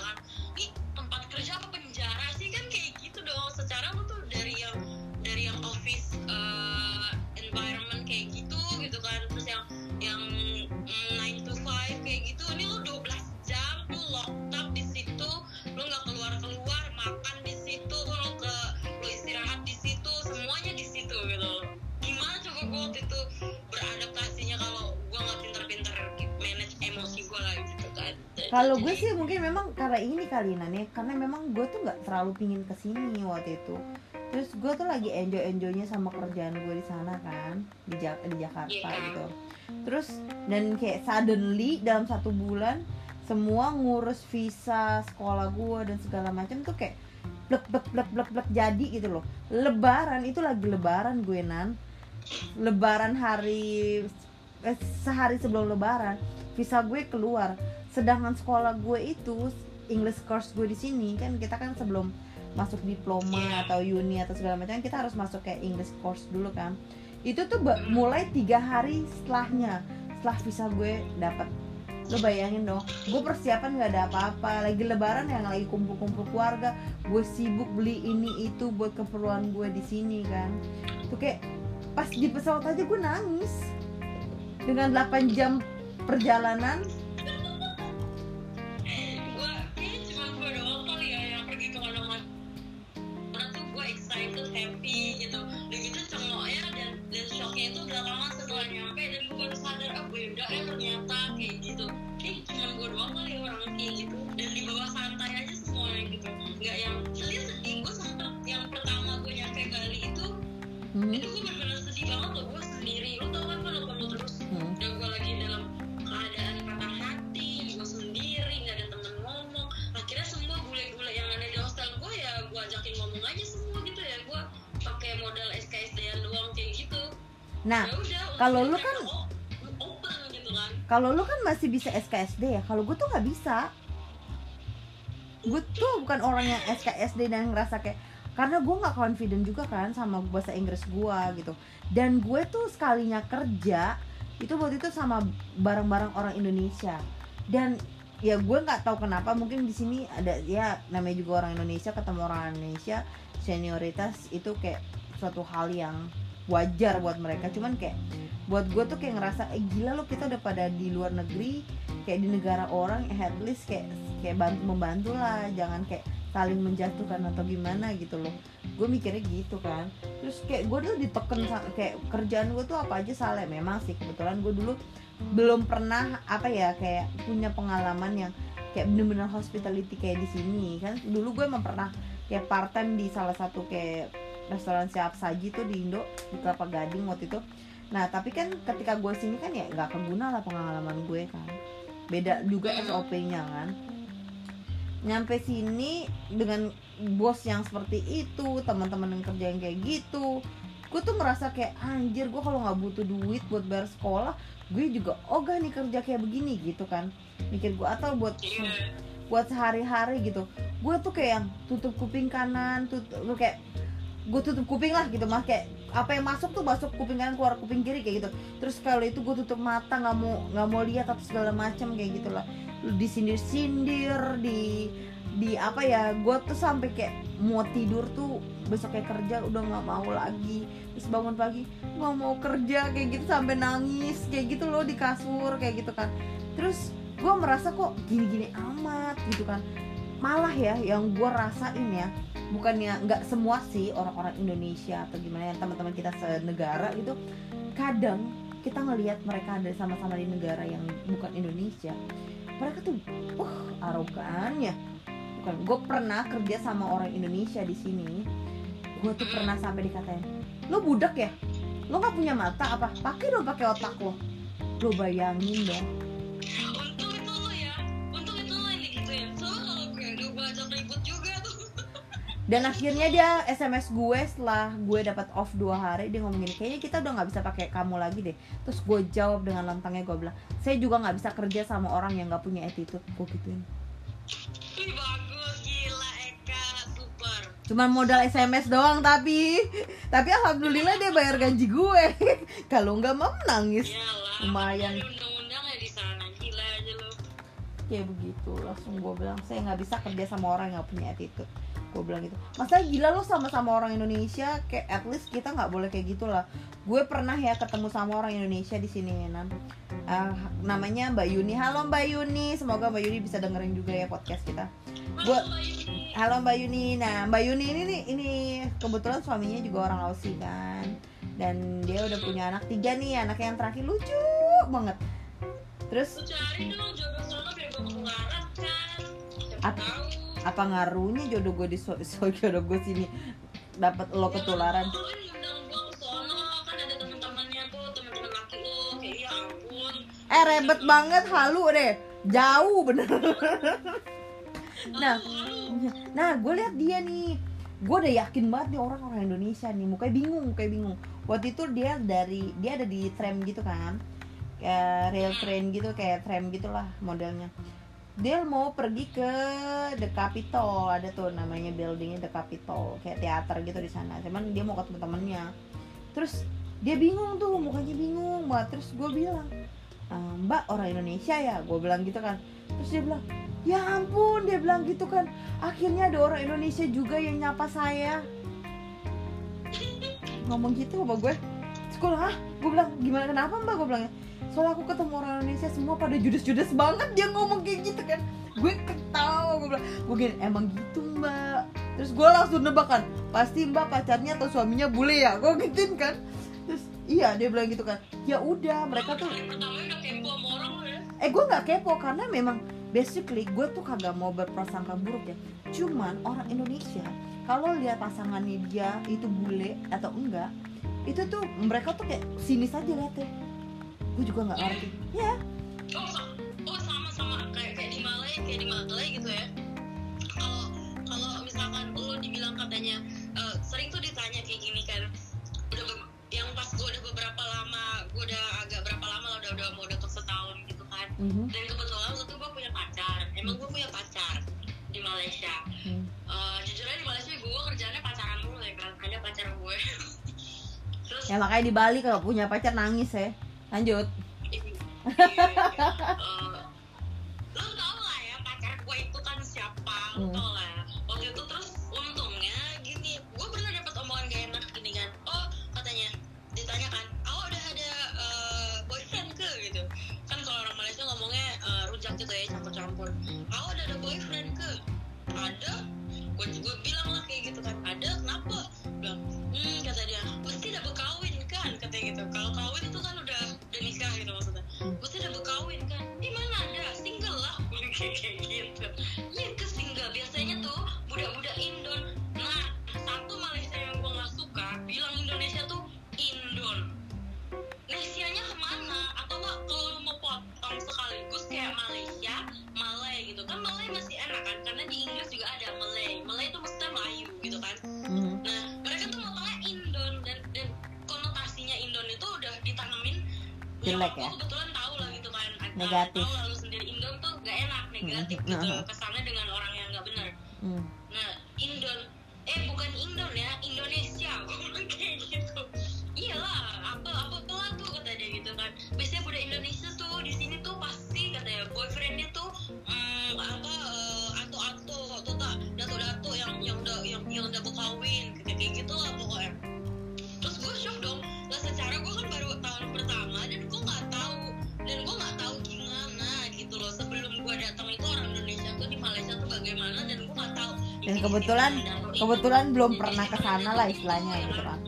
kalau gue sih mungkin memang karena ini kali Nane karena memang gue tuh nggak terlalu pingin ke sini waktu itu. Terus gue tuh lagi enjoy enjoynya sama kerjaan gue di sana kan di, Jak di Jakarta yeah. gitu. Terus dan kayak suddenly dalam satu bulan semua ngurus visa sekolah gue dan segala macam tuh kayak blek blek blek blek blek jadi gitu loh. Lebaran itu lagi lebaran gue nan. Lebaran hari eh, sehari sebelum lebaran visa gue keluar sedangkan sekolah gue itu English course gue di sini kan kita kan sebelum masuk diploma atau uni atau segala macam kita harus masuk kayak English course dulu kan. Itu tuh mulai tiga hari setelahnya setelah visa gue dapat lo bayangin dong gue persiapan nggak ada apa-apa lagi lebaran yang lagi kumpul-kumpul keluarga gue sibuk beli ini itu buat keperluan gue di sini kan. Tuh kayak pas di pesawat aja gue nangis. Dengan 8 jam perjalanan enggak eh ternyata kayak gitu. Kayak cuma gue doang kali ya, orang kayak gitu. Dan di bawah santai aja semuanya gitu. Nggak yang sedih sedih gue sempet yang pertama gue nyampe Bali itu hmm. itu gue benar-benar sedih banget loh gue sendiri. Lo tau kan kalau kamu terus hmm. dan gue lagi dalam keadaan patah hati gue sendiri nggak ada temen ngomong. Akhirnya semua bule-bule yang ada di hostel gue ya gue ajakin ngomong aja semua gitu ya. Gue pakai modal SKSD doang kayak gitu. Nah ya kalau lu kan oh, kalau lu kan masih bisa SKSD ya kalau gue tuh nggak bisa. Gue tuh bukan orang yang SKSD dan ngerasa kayak karena gue nggak confident juga kan sama bahasa Inggris gue gitu. Dan gue tuh sekalinya kerja itu waktu itu sama barang-barang orang Indonesia. Dan ya gue nggak tahu kenapa mungkin di sini ada ya namanya juga orang Indonesia ketemu orang Indonesia senioritas itu kayak suatu hal yang wajar buat mereka. Cuman kayak buat gue tuh kayak ngerasa eh gila lo kita udah pada di luar negeri kayak di negara orang at least kayak kayak bantu membantu lah jangan kayak saling menjatuhkan atau gimana gitu loh. Gue mikirnya gitu kan. Terus kayak gue dulu diteken kayak kerjaan gue tuh apa aja salah memang sih kebetulan gue dulu belum pernah apa ya kayak punya pengalaman yang kayak bener-bener hospitality kayak di sini. Kan dulu gue emang pernah kayak part time di salah satu kayak restoran siap saji tuh di Indo di Kelapa Gading waktu itu. Nah tapi kan ketika gue sini kan ya nggak keguna lah pengalaman gue kan. Beda juga SOP-nya kan. Nyampe sini dengan bos yang seperti itu teman-teman yang kerja yang kayak gitu gue tuh merasa kayak anjir gue kalau nggak butuh duit buat bayar sekolah gue juga ogah nih kerja kayak begini gitu kan. Mikir gue atau buat iya. buat sehari-hari gitu. Gue tuh kayak yang tutup kuping kanan tutup kayak gue tutup kuping lah gitu mah kayak apa yang masuk tuh masuk kuping kanan keluar kuping kiri kayak gitu. Terus kalau itu gue tutup mata nggak mau nggak mau lihat atau segala macam kayak gitulah disindir-sindir di di apa ya gue tuh sampai kayak mau tidur tuh besok kayak kerja udah nggak mau lagi. Terus bangun pagi nggak mau kerja kayak gitu sampai nangis kayak gitu loh di kasur kayak gitu kan. Terus gue merasa kok gini-gini amat gitu kan. Malah ya yang gue rasain ya bukannya nggak semua sih orang-orang Indonesia atau gimana yang teman-teman kita senegara gitu kadang kita ngelihat mereka ada sama-sama di negara yang bukan Indonesia mereka tuh uh arogannya. Bukan gue pernah kerja sama orang Indonesia di sini gue tuh pernah sampai dikatain lo budak ya? Lo nggak punya mata apa? Pakai dong pakai otak lo. Lo bayangin dong dan akhirnya dia SMS gue setelah gue dapat off dua hari dia ngomong gini kayaknya kita udah nggak bisa pakai kamu lagi deh. Terus gue jawab dengan lantangnya gue bilang saya juga nggak bisa kerja sama orang yang nggak punya attitude. Gue gituin. Wih bagus gila Eka super. Cuman modal SMS doang tapi tapi alhamdulillah dia bayar gaji gue. Kalau nggak mau nangis Iyalah Lumayan. undang-undang ya di sana gila aja lo kayak begitu langsung gue bilang saya nggak bisa kerja sama orang yang nggak punya attitude gue bilang gitu. Masa gila lo sama-sama orang Indonesia kayak at least kita nggak boleh kayak gitulah gue pernah ya ketemu sama orang Indonesia di sini nan. Ah, namanya Mbak Yuni. Halo Mbak Yuni. Semoga Mbak Yuni bisa dengerin juga ya podcast kita. Gue halo Mbak Yuni. Nah Mbak Yuni ini nih ini kebetulan suaminya juga orang Aussie kan? Dan dia udah punya anak tiga nih anaknya yang terakhir. Lucu banget. Terus cari dong jodoh sono biar gue kan. Tahu apa ngaruhnya jodoh gue di so, so- jodoh gue sini? Dapat lo ketularan. Kayak eh rebet banget halu deh. Jauh bener. Nah nah gue lihat dia nih. Gue udah yakin banget nih orang orang Indonesia nih. Mukanya bingung mukanya bingung. Waktu itu dia dari dia ada di tram gitu kan. Kayak rail train gitu kayak tram gitulah modelnya dia mau pergi ke The Capitol ada tuh namanya buildingnya The Capitol kayak teater gitu di sana. Cuman dia mau ketemu temennya. Terus dia bingung tuh mukanya bingung banget. Terus gue bilang "Eh, Mbak orang Indonesia ya? Gue bilang gitu kan. Terus dia bilang ya ampun dia bilang gitu kan. Akhirnya ada orang Indonesia juga yang nyapa saya. Ngomong gitu sama gue sekolah ah gue bilang gimana kenapa mbak? Gue bilangnya soalnya aku ketemu orang Indonesia semua pada judes-judes banget dia ngomong kayak gitu kan. Gue ketawa gue bilang gue gini emang gitu mbak. Terus gue langsung nebak kan pasti mbak pacarnya atau suaminya bule ya? Gue gituin kan. Terus iya dia bilang gitu kan. Ya udah mereka tuh ya? Eh gue nggak kepo karena memang basically gue tuh kagak mau berprasangka buruk ya. Cuman orang Indonesia kalau lihat pasangannya dia itu bule atau enggak itu tuh mereka tuh kayak sinis aja liatnya gue juga nggak ngerti. Ya. Oh, sa- oh sama sama kayak kayak di Malay kayak di Malay gitu ya. Kalau kalau misalkan lo dibilang katanya eh, sering tuh ditanya kayak gini kan. Udah yang pas gue udah beberapa lama gue udah agak berapa lama lah udah udah mau deket setahun gitu kan. Mhm. dan kebetulan waktu itu gue punya pacar. Emang gue punya pacar di Malaysia. Hmm. Jujur aja di Malaysia gue kerjanya pacaran mulu ya kan ada pacar gue terus ya makanya di Bali kalau punya pacar nangis ya lanjut. Iya, iya. Eh, lo tau lah ya pacar gue itu kan siapa lo Hmm. tau lah. Waktu itu terus untungnya gini gue pernah dapat omongan gak enak gini kan. Oh katanya ditanya kan oh udah ada eh, boyfriend ke? Gitu. Kan kalau orang Malaysia ngomongnya eh, rujak gitu ya campur-campur. Oh udah ada boyfriend ke? Ada. Gue juga bilang lah kayak gitu kan ada kenapa? Bilang hmm kata dia pasti udah berkawin kan katanya gitu. Kalau kawin Hmm. udah berkawin kan? Di mana ada single lah. Kayak kayak gitu. Iya ke single. Biasanya tuh budak-budak Indon. Nah satu Malaysia yang gue nggak suka bilang Indonesia tuh Indon. Nesianya ke mana? Atau nggak kalau lu mau potong sekaligus kayak Malaysia Malay gitu. Kan Malay masih enak kan? Karena di Inggris juga ada Malay. Malay itu maksudnya Melayu gitu kan? Mhm. Nah, mereka tuh ngomongnya Indon. Dan dan konotasinya Indon itu udah ditanamin Jelek ya? Negatif. Tahu lalu sendiri Indon tuh gak enak, negatif Mhm. gitu Aha. Kebetulan belum pernah ke sana lah istilahnya gitu kan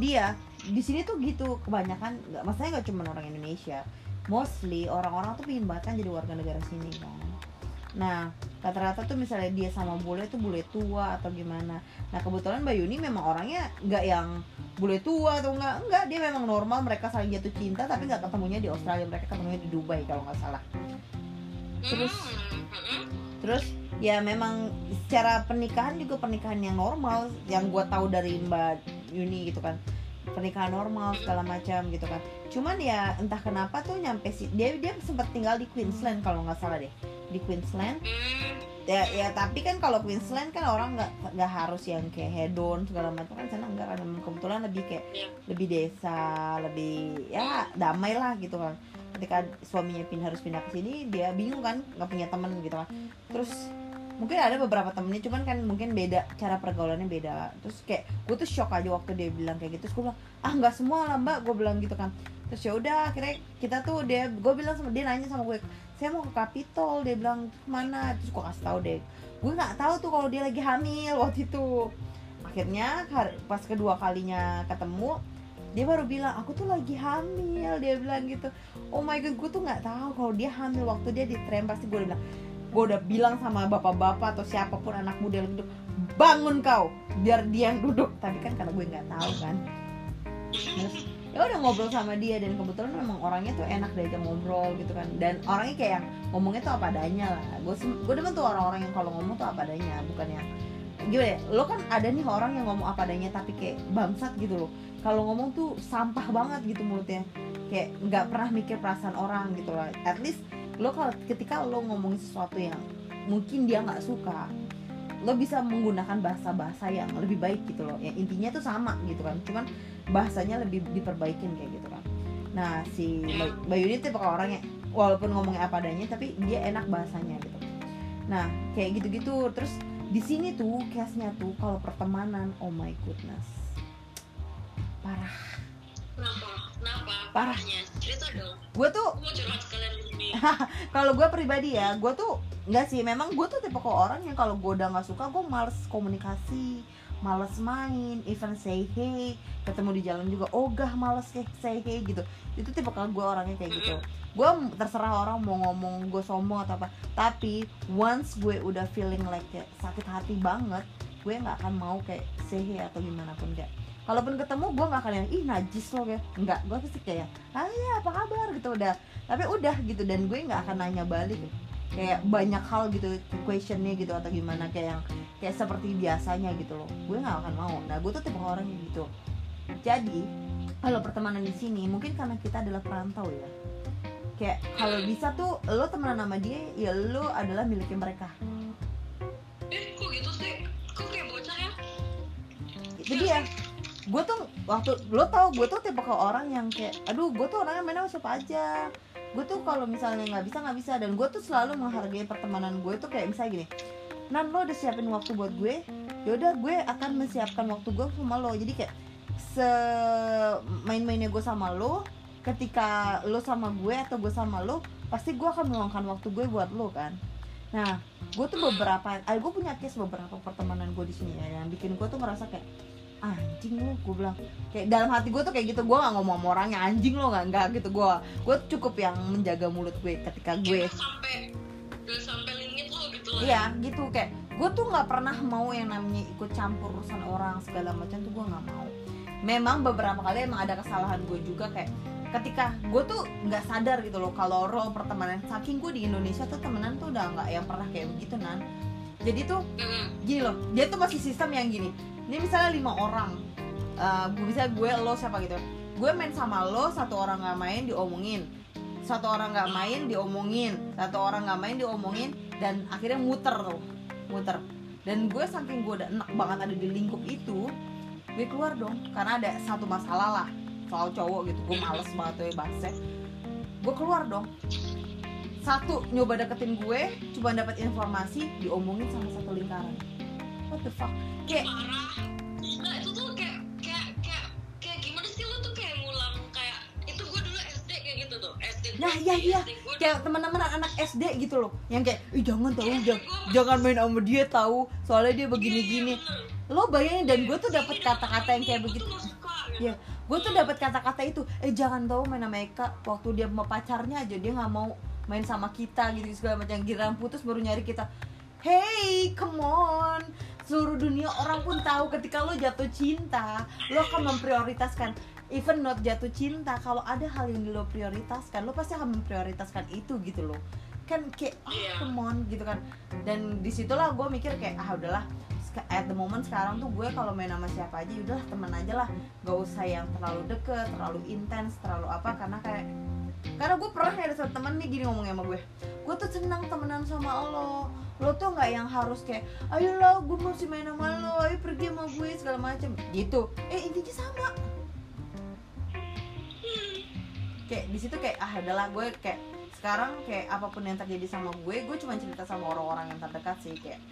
dia di sini tuh gitu kebanyakan nggak maksudnya nggak cuma orang Indonesia. Mostly orang-orang tuh pingin banget kan jadi warga negara sini kan. Nah rata-rata tuh misalnya dia sama bule tuh bule tua atau gimana. Nah kebetulan Mbak Yuni memang orangnya nggak yang bule tua atau enggak enggak dia memang normal mereka saling jatuh cinta tapi nggak ketemunya di Australia mereka ketemunya di Dubai kalau nggak salah. Terus terus ya memang secara pernikahan juga pernikahan yang normal yang gue tahu dari Mbak Yuni gitu kan. Pernikahan normal segala macam gitu kan. Cuman ya entah kenapa tuh nyampe sih dia dia sempat tinggal di Queensland kalau nggak salah deh. Di Queensland. Ya ya tapi kan kalau Queensland kan orang nggak nggak harus yang kayak hedon segala macam kan sana enggak kan. Kebetulan lebih kayak Iya. lebih desa lebih ya damai lah gitu kan. Ketika suaminya pindah harus pindah ke sini dia bingung kan nggak punya temen gitu kan. Terus mungkin ada beberapa temennya cuman kan mungkin beda cara pergaulannya beda. Terus kayak gue tuh shock aja waktu dia bilang kayak gitu. Terus gue bilang ah nggak semua lah mbak gue bilang gitu kan. Terus ya udah akhirnya kita tuh dia gue bilang sama dia nanya sama gue saya mau ke Capitol dia bilang ke mana? Terus gue kasih tahu deh. Gue nggak tahu tuh kalau dia lagi hamil waktu itu. Akhirnya pas kedua kalinya ketemu dia baru bilang aku tuh lagi hamil dia bilang gitu. Oh my god gue tuh nggak tahu kalau dia hamil waktu dia di tram pasti gue bilang gue udah bilang sama bapak-bapak atau siapa pun anak muda yang duduk bangun kau biar dia yang duduk. Tapi kan karena gue nggak tahu kan. Terus ya udah ngobrol sama dia dan kebetulan memang orangnya tuh enak diajak ngobrol gitu kan. Dan orangnya kayak yang ngomongnya tuh apa adanya lah. Gue gue demen tuh orang-orang yang kalau ngomong tuh apa adanya bukan yang gimana ya lo kan ada nih orang yang ngomong apa adanya tapi kayak bangsat gitu loh. Kalau ngomong tuh sampah banget gitu mulutnya. Kayak nggak pernah mikir perasaan orang gitu loh at least lo kalau ketika lo ngomongin sesuatu yang mungkin dia nggak suka lo bisa menggunakan bahasa-bahasa yang lebih baik gitu loh. Yang intinya tuh sama gitu kan. Cuman bahasanya lebih diperbaikin kayak gitu kan. Nah si Bay- Bayu ini tipe orangnya walaupun ngomongnya apa adanya tapi dia enak bahasanya gitu. Nah kayak gitu-gitu. Terus di sini tuh case-nya tuh kalau pertemanan oh my goodness. Parah Kenapa? Kenapa? Parah. Parahnya. Cerita dong. gue tuh mau curhat sekalian di sini. kalau gue pribadi ya gue tuh nggak sih memang gue tuh tipe ke orang yang kalau gue udah nggak suka gue males komunikasi males main even say hey ketemu di jalan juga ogah males kayak say hey gitu itu tipe kalau gue orangnya kayak gitu gue terserah orang mau ngomong gue sombong atau apa tapi once gue udah feeling like kayak sakit hati banget gue nggak akan mau kayak say hey atau gimana pun kayak kalaupun ketemu gue nggak akan yang ih najis lo kayak nggak gue pasti kayak ah ya apa kabar? gitu udah. Tapi udah gitu dan gue nggak akan nanya balik. Kayak banyak hal gitu questionnya gitu atau gimana kayak yang kayak seperti biasanya gitu loh. Gue nggak akan mau. Nah gue tuh tipe orang yang gitu. Jadi kalau pertemanan di sini mungkin karena kita adalah perantau ya. Kayak kalau bisa tuh lo temenan sama dia ya lo adalah miliknya mereka. Eh, kok gitu sih? Kok kayak bocah ya? itu dia gue tuh waktu lo tau gue tuh tipe ke orang yang kayak aduh gue tuh orangnya main sama siapa aja. Gue tuh kalau misalnya nggak bisa nggak bisa. Dan gue tuh selalu menghargai pertemanan gue tuh kayak misalnya gini nan lo udah siapin waktu buat gue? Yaudah gue akan menyiapkan waktu gue sama lo. Jadi kayak se main-mainnya gue sama lo ketika lo sama gue atau gue sama lo pasti gue akan meluangkan waktu gue buat lo kan. Nah gue tuh beberapa ah, gue punya case beberapa pertemanan gue di sini ya yang bikin gue tuh ngerasa kayak anjing lo gue bilang. Kayak dalam hati gue tuh kayak gitu gue gak ngomong sama orangnya anjing lo nggak nggak gitu. Gue gue cukup yang menjaga mulut gue ketika gue sampai udah sampai limit lo gitu loh. iya gitu. Kayak gue tuh nggak pernah mau yang namanya ikut campur urusan orang segala macam tuh gue nggak mau. Memang beberapa kali emang ada kesalahan gue juga kayak ketika gue tuh nggak sadar gitu loh kalau role pertemanan saking gue di Indonesia tuh temenan tuh udah nggak yang pernah kayak begitu nan. Jadi tuh gini loh dia tuh masih sistem yang gini ini misalnya lima orang Eh misalnya gue lo siapa gitu. Gue main sama lo satu orang nggak main diomongin. Satu orang nggak main diomongin. Satu orang nggak main diomongin. Dan akhirnya muter tuh muter. Dan gue saking gue udah enak banget ada di lingkup itu gue keluar dong. Karena ada satu masalah lah soal cowok gitu. Gue males banget tuh ya gue keluar dong. Satu nyoba deketin gue cuma dapat informasi diomongin sama satu lingkaran what the fuck kayak Parah. Nah, itu tuh kayak kayak kayak kayak gimana sih lo tuh kayak ngulang kayak itu gue dulu SD kayak gitu tuh. SD. Nah, iya, iya. kayak teman-teman anak SD gitu loh yang kayak ih jangan tahu Iya, jangan, jangan main sama dia tahu soalnya dia begini-gini lo bayangin dan gue tuh dapat kata-kata yang kayak begitu Iya. ya gue tuh dapat kata-kata itu eh jangan tahu main sama Eka waktu dia sama pacarnya aja dia nggak mau main sama kita gitu segala macam giliran putus baru nyari kita hey come on. Seluruh dunia orang pun tahu ketika lo jatuh cinta lo akan memprioritaskan. Even not jatuh cinta kalau ada hal yang lo prioritaskan lo pasti akan memprioritaskan itu gitu loh. Kan kayak oh, come on gitu kan. Dan di situlah gue mikir kayak ah udahlah. At the moment sekarang tuh gue kalau main sama siapa aja udahlah temen aja lah. Gak usah yang terlalu deket terlalu intens terlalu apa. Karena kayak karena gue pernah ada satu temen nih gini ngomongnya sama gue. Gue tuh senang temenan sama lo. Lo tuh nggak yang harus kayak ayo lo gue masih main sama lo ayo pergi sama gue segala macem. Gitu. Eh intinya sama. Kayak di situ kayak ah adalah gue kayak sekarang kayak apa pun yang terjadi sama gue gue cuma cerita sama orang-orang yang terdekat sih. Kayak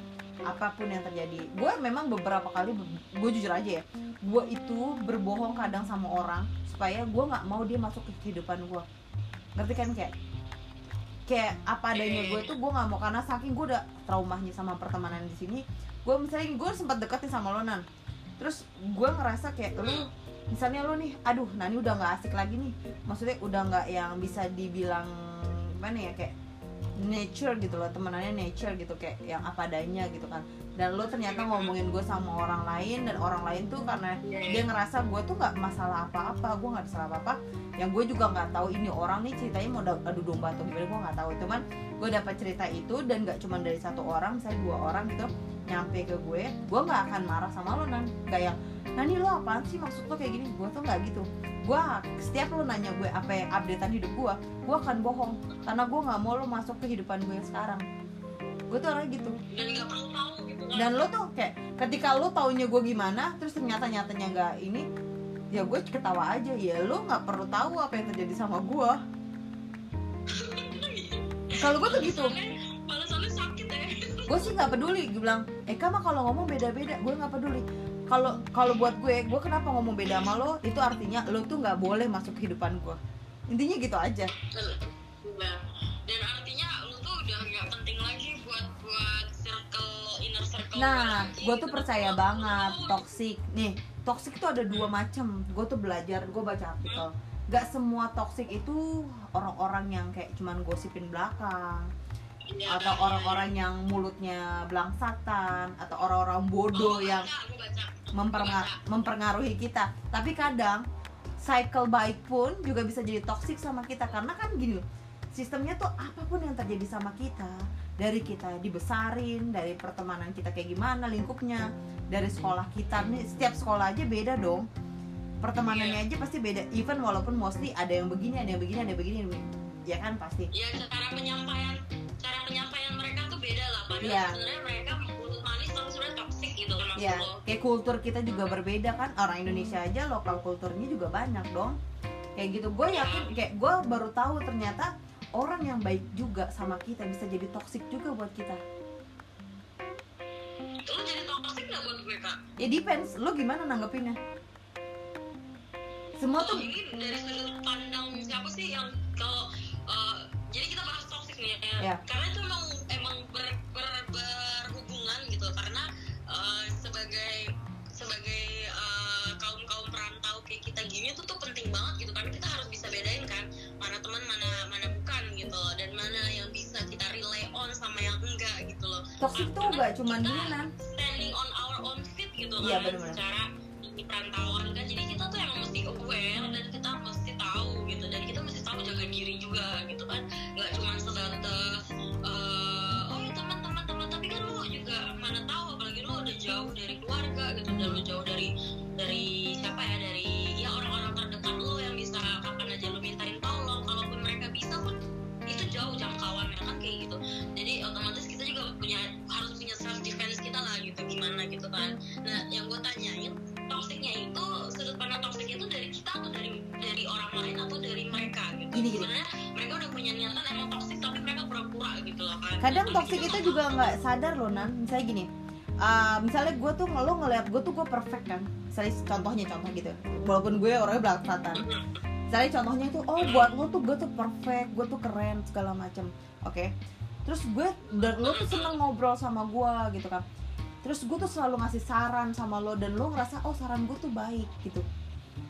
apa pun yang terjadi. Gue memang beberapa kali gue jujur aja ya gue itu berbohong kadang sama orang supaya gue nggak mau dia masuk ke kehidupan gue ngerti kan kayak kayak apa adanya gue tuh gue nggak mau karena saking gue udah traumanya sama pertemanan di sini gue misalnya gue sempat deketin sama lo nan. Terus gue ngerasa kayak lu misalnya lu nih aduh Nani udah nggak asik lagi nih. Maksudnya udah nggak yang bisa dibilang gimana ya kayak nature gitu loh temenannya nature gitu kayak yang apa adanya gitu kan dan lo ternyata ngomongin gue sama orang lain dan orang lain tuh karena dia ngerasa gue tuh nggak masalah apa-apa gue nggak salah apa-apa. Yang gue juga nggak tahu ini orang nih ceritanya mau adu domba atau gimana gue nggak tahu. Cuman gue dapat cerita itu dan nggak cuma dari satu orang misalnya dua orang gitu nyampe ke gue gue nggak akan marah sama lo nan. Yang Nani lo apaan sih? Maksud lo kayak gini. Gue tuh nggak gitu. Gue setiap lo nanya gue apa yang updatean hidup gue gue akan bohong. Karena gue nggak mau lo masuk ke kehidupan gue yang sekarang gue tuh orangnya gitu. Dan nggak perlu tahu gitu kan. Dan lo tuh kayak ketika lo taunya gue gimana terus ternyata nyatanya nggak ini ya gue ketawa aja. Ya lo nggak perlu tahu apa yang terjadi sama gue kalau gue tuh gitu. Ya. Gue sih nggak peduli gue bilang Eka mah kalau ngomong beda-beda. Gue nggak peduli. Kalau kalau buat gue gue kenapa ngomong beda sama lo? Itu artinya lo tuh nggak boleh masuk kehidupan gue intinya gitu aja. Nah, dan artinya lu tuh udah nggak penting lagi circle inner circle nah gue tuh gitu. percaya Lu- banget toxic. Nih toxic tuh ada dua macam gue tuh belajar gue baca artikel. Gak semua toxic itu orang-orang yang kayak cuman gosipin belakang. Iya, atau iya, orang-orang yang mulutnya belangsatan atau orang-orang iya. bodoh Gua yang mempernga- mempengaruhi kita. Tapi kadang cycle baik pun juga bisa jadi toxic sama kita. Karena kan gini loh sistemnya tuh apa pun yang terjadi sama kita dari kita dibesarin dari pertemanan kita kayak gimana lingkupnya dari sekolah kita. Nih setiap sekolah aja beda dong. Pertemanannya aja pasti beda. Even walaupun mostly ada yang begini ada yang begini ada yang begini, ya kan pasti. Ya cara penyampaian cara penyampaian mereka tuh beda lah. Padahal Iya. sebenarnya mereka mulut manis tapi sebenarnya toxic gitu kan maksud ya lo. Kayak kultur kita juga berbeda kan. Orang Indonesia aja lokal kulturnya juga banyak dong. Kayak gitu. Gue yakin kayak gue baru tahu ternyata orang yang baik juga sama kita bisa jadi toxic juga buat kita. Lo jadi toxic nggak buat gue kak? Ya depends. Lo gimana nanggepinnya? Semua Oh, tuh ini dari sudut pandang siapa sih yang kalau uh, jadi kita bahas toxic nih ya? Ya. karena itu emang toxic tuh gak cuman gini nan standing on our own feet gitu Iya, kan bener-bener. secara toxic kita juga nggak sadar loh nan. Misalnya gini uh, misalnya gue tuh lo ngeliat gue tuh gue perfect kan. Misalnya contohnya contoh gitu. Walaupun gue orangnya belangsatan misalnya contohnya itu oh buat lo tuh gue tuh perfect gue tuh keren segala macem. Oke. Terus gue dan lo tuh seneng ngobrol sama gue gitu kan. Terus gue tuh selalu ngasih saran sama lo dan lo ngerasa oh saran gue tuh baik gitu.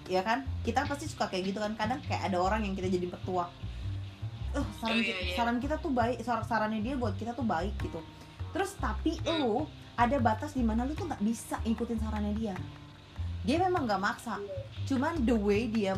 Ya kan? Kita pasti suka kayak gitu kan. Kadang kayak ada orang yang kita jadi petua eh saran, Oh, iya, iya. saran kita tuh baik sar- sarannya dia buat kita tuh baik gitu. Terus tapi lo ada batas di mana lo tuh nggak bisa ikutin sarannya dia. Dia memang nggak maksa. Cuman the way dia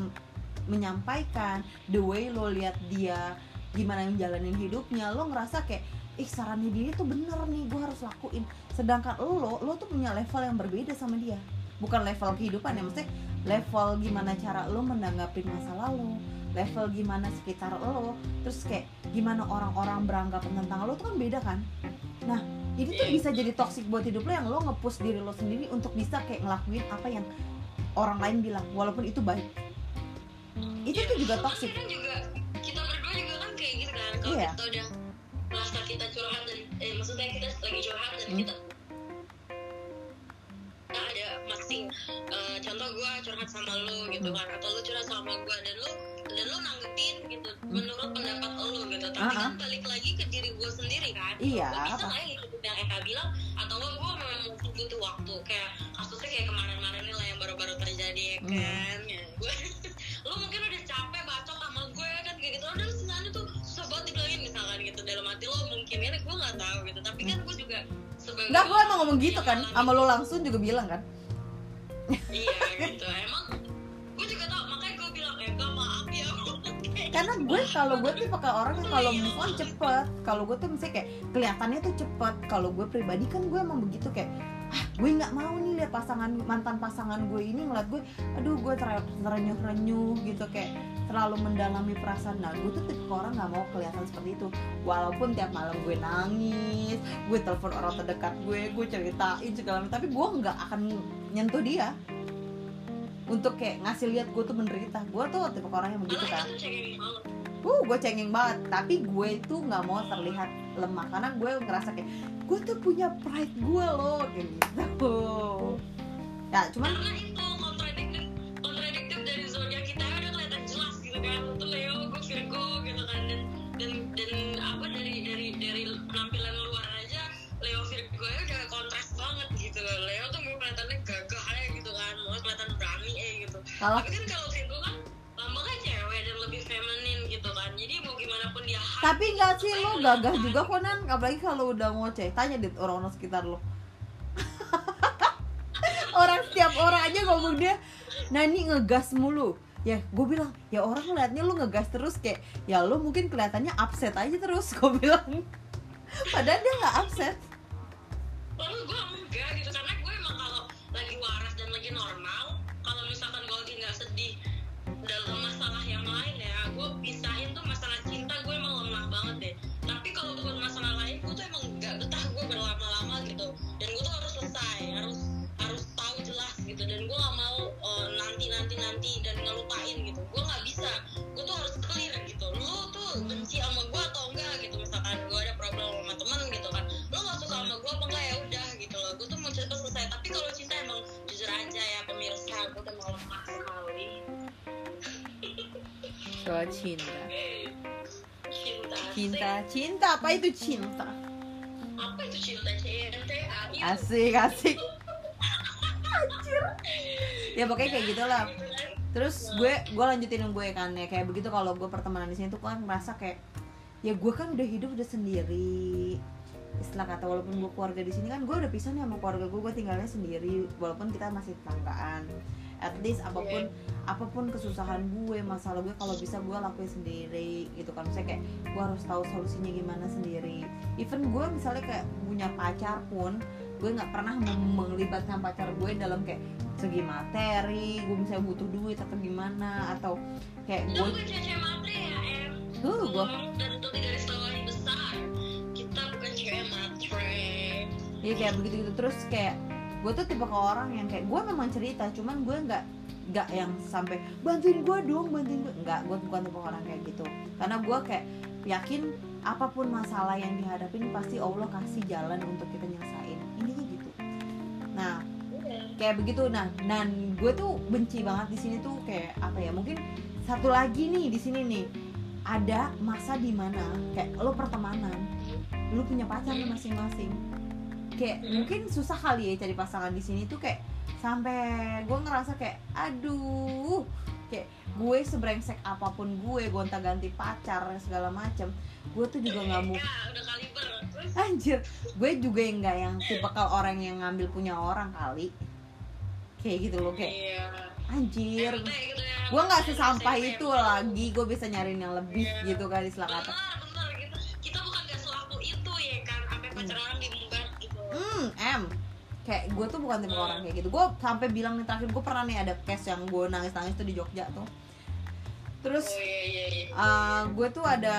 menyampaikan the way lo lihat dia gimana menjalanin hidupnya lo ngerasa kayak ih sarannya dia tuh bener nih gue harus lakuin. Sedangkan lo lo tuh punya level yang berbeda sama dia. Bukan level kehidupan ya maksudnya level gimana cara lo menanggapi masa lalu level gimana sekitar lo terus kayak gimana orang-orang beranggapan tentang lo tuh kan beda kan? Nah itu tuh bisa jadi toxic buat hidup lo yang lo nge-push diri lo sendiri untuk bisa kayak ngelakuin apa yang orang lain bilang walaupun itu baik. Itu tuh juga Soalnya toxic. kan juga kita berdua juga kan kayak gitu kan kalau Iya. kita udah merasa kita curhat dan eh, maksudnya kita lagi curhat dan Hmm. kita nah, ada masing eh, contoh gue curhat sama lo gitu Hmm. kan atau lo curhat sama gue dan lo dan lo nanggepin gitu menurut pendapat lo gitu. Tapi Ah, kan balik lagi ke diri gue sendiri kan. Iya, Gua bisa nggak ya ngikutin yang Eka bilang atau enggak gue memang butuh waktu kayak kasusnya kayak kemarin-kemarin ini lah yang baru-baru terjadi ya Hmm. kan? Ya, gue lo mungkin udah capek bacot sama gue kan? Kayak gitu. Udah sebenarnya tuh susah banget dibilangin misalkan gitu. Dalam hati lo mungkin ini gue nggak tahu gitu. Tapi kan gue juga Enggak, gue emang ngomong gitu kan. Sama lo langsung juga bilang kan. Iya gitu. Emang gue juga tau. Makanya gue bilang eh gak maaf ya. Karena gue kalau gue tipe ke orang yang kalau move on cepet. Kalau gue tuh misalnya kayak kelihatannya tuh cepet. Kalau gue pribadi kan gue emang begitu kayak gue nggak mau nih lihat pasangan mantan pasangan gue ini ngeliat gue aduh gue terenyuh renyuh gitu kayak terlalu mendalami perasaan. Nah gue tuh tipe orang nggak mau kelihatan seperti itu. Walaupun tiap malam gue nangis gue telepon orang terdekat gue gue ceritain segala macam tapi gue nggak akan nyentuh dia untuk kayak ngasih lihat gue tuh menderita. Gue tuh tipe orang yang begitu kan uh gue cengeng banget. Tapi gue itu nggak mau terlihat lemah. Karena gue ngerasa kayak gue tuh punya pride gue loh kayak gitu. Ya cuman Karena itu kontradiktif kontradiktif dari zodiak kita udah kelihatan jelas gitu kan. Tuh Leo, gue Virgo gitu kan. Dan kalau Tapi kan kalau Virgo kan lambangnya cewek dan lebih feminin gitu kan. Jadi mau gimana pun dia tapi nggak sih lo gagah juga kok nan apalagi kalau udah ngoceh tanya deh orang-orang sekitar lo. Orang setiap orang aja ngomong dia Nani ngegas mulu. Ya gue bilang ya orang ngeliatnya lu ngegas terus kayak ya lu mungkin kelihatannya upset aja terus gue bilang. Padahal dia nggak upset. Lalu gue enggak gitu karena gue emang kalau lagi waras dan lagi normal, kalau misalkan gue lagi nggak sedih dalam masalah yang lain ya, gue pisahin tuh masalah cinta gue emang lemah banget deh. Tapi kalau buat masalah lain, gue tuh emang nggak betah gue berlama-lama gitu. Dan gue tuh harus selesai, harus harus tahu jelas gitu. Dan gue nggak mau eh, nanti nanti nanti dan ngelupain gitu. Gue nggak bisa. Sekali soal cinta. Cinta. Cinta cinta apa itu cinta? Apa itu cinta cinta? Asik asik. Anjir. ya pokoknya kayak gitulah. Terus gue gue lanjutin yang gue kan ya. Kayak begitu kalau gue pertemanan di sini tuh kan merasa kayak ya gue kan udah hidup udah sendiri istilah kata walaupun gue keluarga di sini kan gue udah pisah nih sama keluarga gue gue tinggalnya sendiri walaupun kita masih tetanggaan at least apa pun apa pun kesusahan gue masalah gue kalau bisa gue lakuin sendiri gitu kan. Misalnya kayak gue harus tahu solusinya gimana sendiri. Even gue misalnya kayak punya pacar pun gue nggak pernah melibatkan pacar gue dalam kayak segi materi gue misalnya butuh duit atau gimana atau kayak gue ya tuh gue Iya kayak begitu gitu terus kayak gue tuh tipe ke orang yang kayak gue memang cerita cuman gue nggak nggak yang sampai bantuin gue dong bantuin gue nggak gue bukan tipe orang kayak gitu. Karena gue kayak yakin apa pun masalah yang dihadapin pasti Allah kasih jalan untuk kita nyelesain. Intinya gitu. Nah kayak begitu. Nah dan gue tuh benci banget di sini tuh kayak apa ya mungkin satu lagi nih di sini nih. Ada masa di mana kayak lo pertemanan lu punya pacar masing-masing kayak mungkin susah kali ya cari pasangan di sini tuh kayak sampai gue ngerasa kayak aduh kayak gue sebrengsek apa pun gue gonta ganti pacar segala macem. Gue tuh juga nggak mau ya kaliber. Terus anjir gue juga yang nggak yang tipe orang yang ngambil punya orang kali. Kayak gitu loh kayak iya. anjir. Gitu ya. Gue nggak sesampah itu lagi gue bisa nyariin yang lebih Iya. gitu kan istilah kata. Gitu. Kita bukan gak selaku itu ya kan sampai pacar orang hmm em kayak gue tuh bukan tipe orang kayak gitu. Gue sampai bilang nih terakhir gue pernah nih ada case yang gue nangis nangis tuh di Jogja tuh. Terus oh iya iya iya. uh, gue tuh ada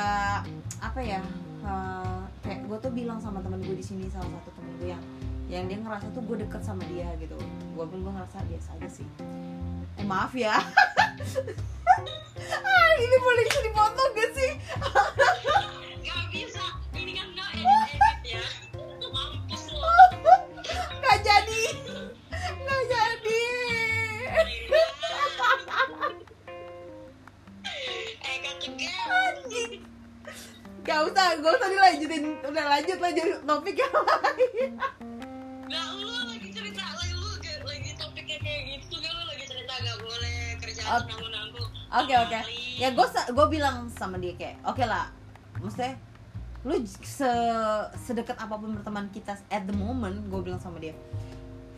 apa ya uh, kayak gue tuh bilang sama temen gue di sini salah satu temen gue yang yang dia ngerasa tuh gue deket sama dia gitu. Gue pun gue ngerasa biasa aja sih. Eh maaf ya. Ah, ini boleh dipotong gak sih? Gak bisa, gak usah gak usah dilanjutin udah lanjut lanjut topik yang lain Gak lu lagi cerita lagi lu lagi topiknya kayak gitu Gak lu lagi cerita gak boleh kerjaan Oke. nanggung-nanggung Oke oke. Ya gue gue bilang sama dia kayak, oke lah, maksudnya lu se sedekat apa pun berteman kita at the moment, gue bilang sama dia.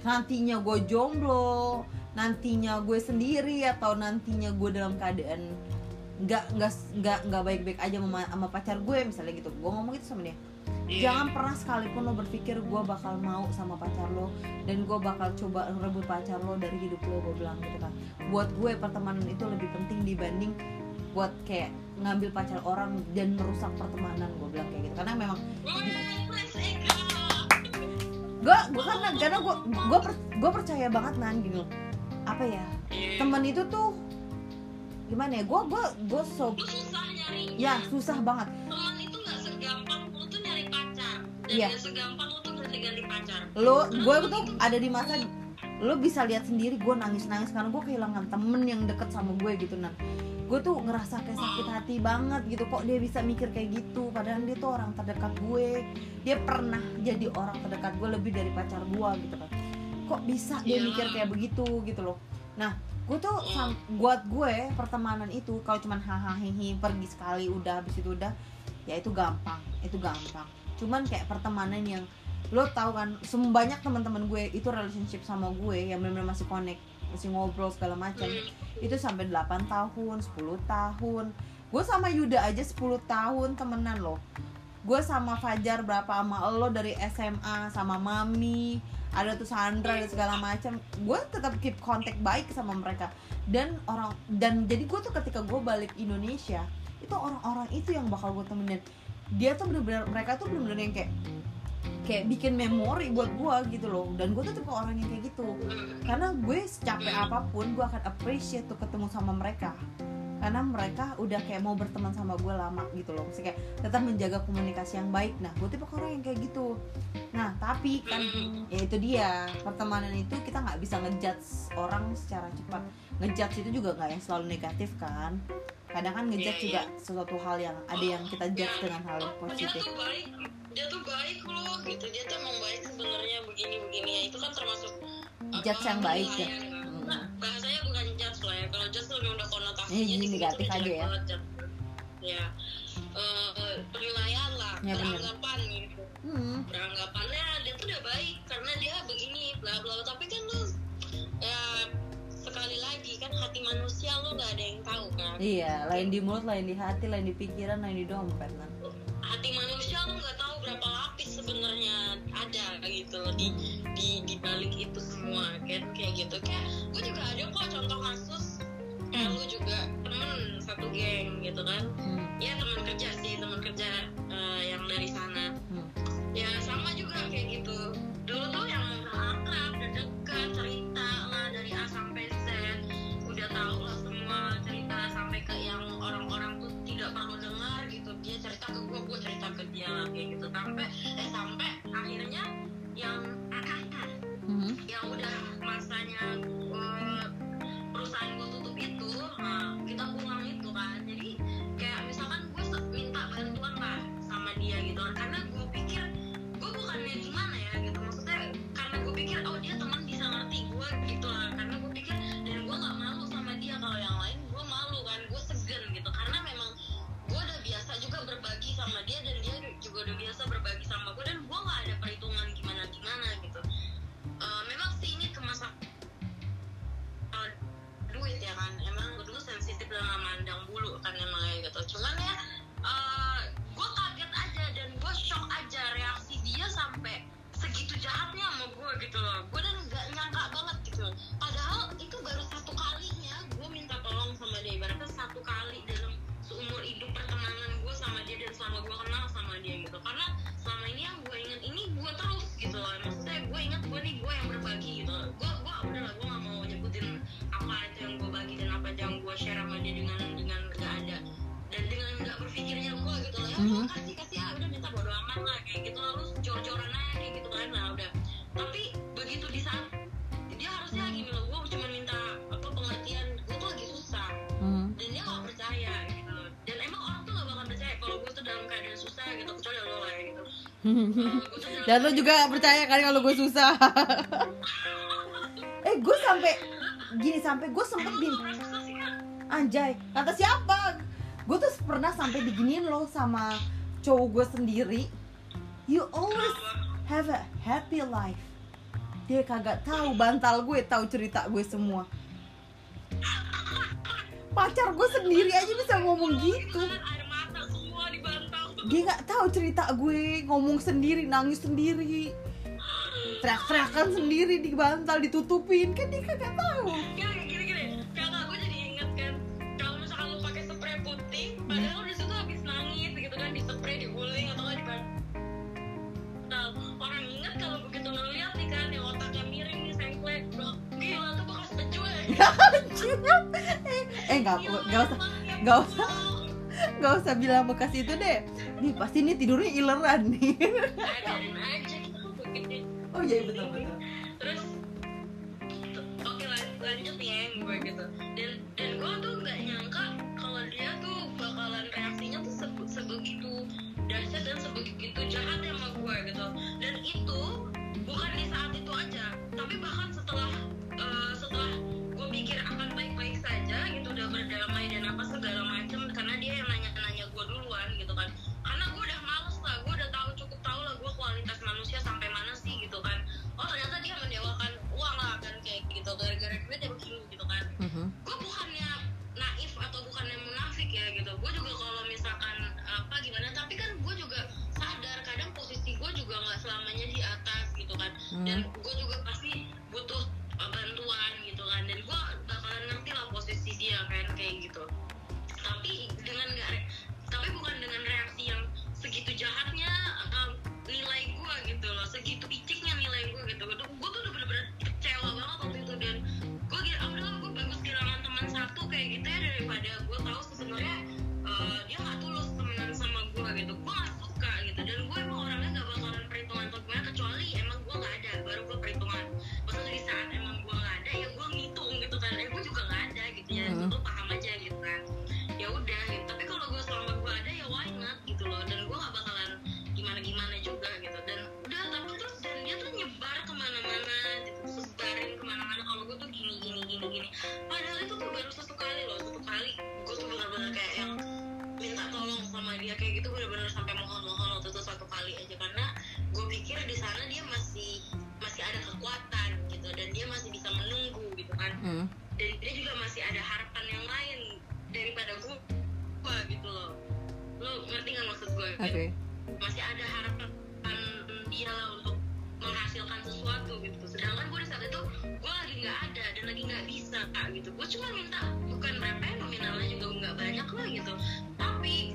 Nantinya gue jomblo, nantinya gue sendiri atau nantinya gue dalam keadaan nggak nggak nggak nggak baik-baik aja sama, sama pacar gue misalnya gitu. Gue ngomong gitu sama dia. Iya. jangan pernah sekalipun lo berpikir gue bakal mau sama pacar lo dan gue bakal coba rebut pacar lo dari hidup lo gue bilang gitu kan. Buat gue pertemanan itu lebih penting dibanding buat kayak ngambil pacar orang dan merusak pertemanan gue bilang kayak gitu. Karena memang gue gue karena karena gue gue gue percaya banget nan gini loh. Apa ya? Iya. teman itu tuh gimana ya gue gue gue so Lu susah nyarinya. ya susah banget Teman itu nggak segampang lu tuh nyari pacar. Dan Iya. segampang lu tuh ganti-ganti pacar. lo gue tuh ada di masa lo bisa lihat sendiri gue nangis nangis karena gue kehilangan temen yang deket sama gue gitu nan gue tuh ngerasa kayak sakit hati banget gitu kok dia bisa mikir kayak gitu padahal dia tuh orang terdekat gue dia pernah jadi orang terdekat gue lebih dari pacar gue gitu kan kok bisa dia Iya. mikir kayak begitu gitu loh nah gue tuh sam- buat gue pertemanan itu kalau cuman hahaha pergi sekali udah habis itu udah ya itu gampang itu gampang. Cuman kayak pertemanan yang lo tau kan sem- banyak teman-teman gue itu relationship sama gue yang benar-benar masih connect masih ngobrol segala macam. Hmm. itu sampai 8 tahun 10 tahun. Gue sama Yuda aja 10 tahun temenan loh. Gue sama Fajar berapa sama lo dari SMA sama Mami ada tuh Sandra dan segala macam. Gue tetap keep kontak baik sama mereka. Dan orang dan jadi gue tuh ketika gue balik Indonesia itu orang-orang itu yang bakal gue temenin. Dia tuh bener-bener mereka tuh bener-bener yang kayak kayak bikin memori buat gue gitu loh. Dan gue tuh tipe orang yang kayak gitu. Karena gue secapek apa pun gue akan appreciate tuh ketemu sama mereka karena mereka udah kayak mau berteman sama gue lama gitu loh. Maksudnya kayak tetap menjaga komunikasi yang baik. Nah gue tipe orang yang kayak gitu. Nah tapi kan ya itu dia. Pertemanan itu kita nggak bisa ngejudge orang secara cepat. Ngejudge itu juga nggak yang selalu negatif kan? Kadang kan ngejudge Iya, juga sesuatu hal yang ada yang kita judge Ya, dengan hal yang positif dia tuh baik. Dia tuh baik loh gitu. Dia tuh emang baik sebenarnya begini begini ya itu kan termasuk Judge yang baik ya. Nah, bahasanya bukan judge lah ya kalau judge tuh lebih udah konotasinya Eh, negatif aja ya. ya Eh, penilaian lah Ya, bener. beranggapan gitu hmm. beranggapannya dia tuh udah baik karena dia begini bla bla bla. tapi kan lu ya sekali lagi kan hati manusia lu nggak ada yang tahu kan iya lain di mulut lain di hati lain di pikiran lain di dompet kan hati manusia lu nggak tahu berapa lapis sebenarnya ada gitu loh di kan kayak gitu kayak gue juga ada kok contoh kasus kayak lu juga temen satu geng gitu kan. Hmm. ya teman kerja sih teman kerja eh, yang dari sana. Hmm. ya sama juga kayak gitu. Dulu tuh yang akrab udah dekat cerita lah dari A sampai Z. Udah tahu lah semua cerita sampai ke yang orang-orang tuh tidak perlu dengar gitu. Dia cerita ke gue gue cerita ke dia kayak gitu. Sampai eh sampai akhirnya yang Hmm. yang udah masanya eh, perusahaan gue tutup itu nah, kita pulang itu kan. Jadi kayak misalkan gue minta bantuan lah sama dia gitu kan. Karena gue pikir gue bukannya gimana ya gitu. Maksudnya karena gue pikir oh dia teman bisa ngerti gue gitu lah. Karena gue pikir dan gue nggak malu sama dia. Kalau yang lain gue malu kan. Gue segan gitu. Karena memang gue udah biasa juga berbagi sama dia dan dia juga udah biasa berbagi sama gue dan gue nggak ada perhitungan gimana gimana gitu Eh, memang sih ini ke masa eh, duit ya kan. Emang gue dulu sensitif dan nggak mandang bulu kan emangnya gitu. Cuman ya gue kaget aja dan gue shock aja reaksi dia sampai segitu jahatnya sama gue gitu loh. Gue dan nggak nyangka banget gitu. Padahal itu baru satu kalinya gue minta tolong sama dia. Ibaratnya satu kali dalam seumur hidup pertemanan gue sama dia dan selama gue kenal sama dia gitu. Karena selama ini yang gue inget ini gue terus gitu loh. Maksudnya gue inget gue nih gue yang berbagi gitu gue gue udah lah gue gak mau nyebutin apa itu yang gue bagi dan apa yang gue share sama dia dengan dengan gak ada. Dan dengan gak berpikirnya gue gitu loh. Ya udah kasih kasih ya udah minta bodo amat lah kayak gitu. Lalu cor-coran aja kayak gitu kan. Nah udah. Tapi begitu di saat dia harusnya gini loh gue cuma minta apa pengertian gue tuh lagi susah Hmm. dan dia gak percaya gitu dan emang orang tuh gak bakal percaya kalau gue tuh dalam keadaan susah gitu kecuali lo lah gitu Eh, Dan lo juga percaya kan kalau gue susah. eh gue sampai gini sampai gue sempet bin anjay kata siapa? Gue tuh pernah sampai diginiin lo sama cowok gue sendiri. You always have a happy life. Dia kagak tahu bantal gue tahu cerita gue semua. pacar gue sendiri aja bisa ngomong gitu. Dia nggak tahu cerita gue ngomong sendiri nangis sendiri. Teriak-teriakan sendiri di bantal ditutupin. Kan dia kagak tahu eh nggak nggak usah nggak usah nggak usah bilang bekas itu deh. Nih pasti ini tidurnya ileran nih. Begitu oh iya betul betul. Terus oke lan- lanjut nih ya gue gitu. Dan dan gue tuh nggak nyangka kalau dia tuh bakalan reaksinya tuh sebe- sebegitu dahsyat dan sebegitu jahat sama gue gitu. Dan itu bukan di saat itu aja tapi bahkan setelah eh, setelah pikir akan baik-baik saja gitu udah berdamai dan apa segala macam karena dia yang nanya-nanya gue duluan gitu kan. Karena gue udah males lah gue udah tahu cukup tahu lah gue kualitas manusia sampai mana sih gitu kan. Oh ternyata dia mendewakan uang lah kan kayak gitu gara-gara duit ya begini gitu kan. Mhm. gue bukannya naif atau bukannya munafik ya gitu. Gue juga kalau misalkan apa gimana tapi kan gue juga sadar kadang posisi gue juga nggak selamanya di atas gitu kan. Dan Hmm. gue juga pasti butuh uh, bantuan gitu kan. Dan gue bakalan ngerti lah posisi dia kan kayak gitu. Tapi dengan re- tapi bukan dengan reaksi yang segitu jahatnya um, nilai gue gitu loh. Segitu iciknya nilai gue gitu. Gue tuh udah bener-bener kecewa banget waktu itu. Dan gue kira ah udahlah gue bagus kehilangan teman satu kayak gitu ya daripada gue tahu sebenarnya uh, dia nggak tulus temenan sama gue gitu. Gue nggak suka gitu. Dan gue emang orangnya nggak bakalan perhitungan atau kecuali emang gue nggak ada baru gue perhitungan. Maksudnya di saat nggak ada gitu ya Hmm. lu paham aja gitu kan. Ya udah gitu. tapi kalau gue selama gue ada ya why not gitu loh. Dan gue gak bakalan gimana gimana juga gitu. Dan udah tapi terus dan dia tuh nyebar ke mana-mana gitu. Sebarin ke mana-mana. Kalau gue tuh gini gini gini gini. Padahal itu tuh baru satu kali loh. Satu kali gue tuh benar-benar kayak yang minta tolong sama dia kayak gitu. Benar-benar sampai mohon-mohon waktu itu satu kali aja. Karena gue pikir di sana dia masih masih ada kekuatan gitu. Dan dia masih bisa menunggu gitu kan. Hmm. Dan dia juga masih ada harapan yang lain daripada gue gue gitu loh. Lo ngerti nggak maksud gue oke. masih ada harapan dia lah untuk menghasilkan sesuatu gitu. Sedangkan gue di saat itu gue lagi nggak ada dan lagi nggak bisa Kak, gitu. Gue cuma minta bukan berapa ya nominalnya juga nggak banyak lah gitu. Tapi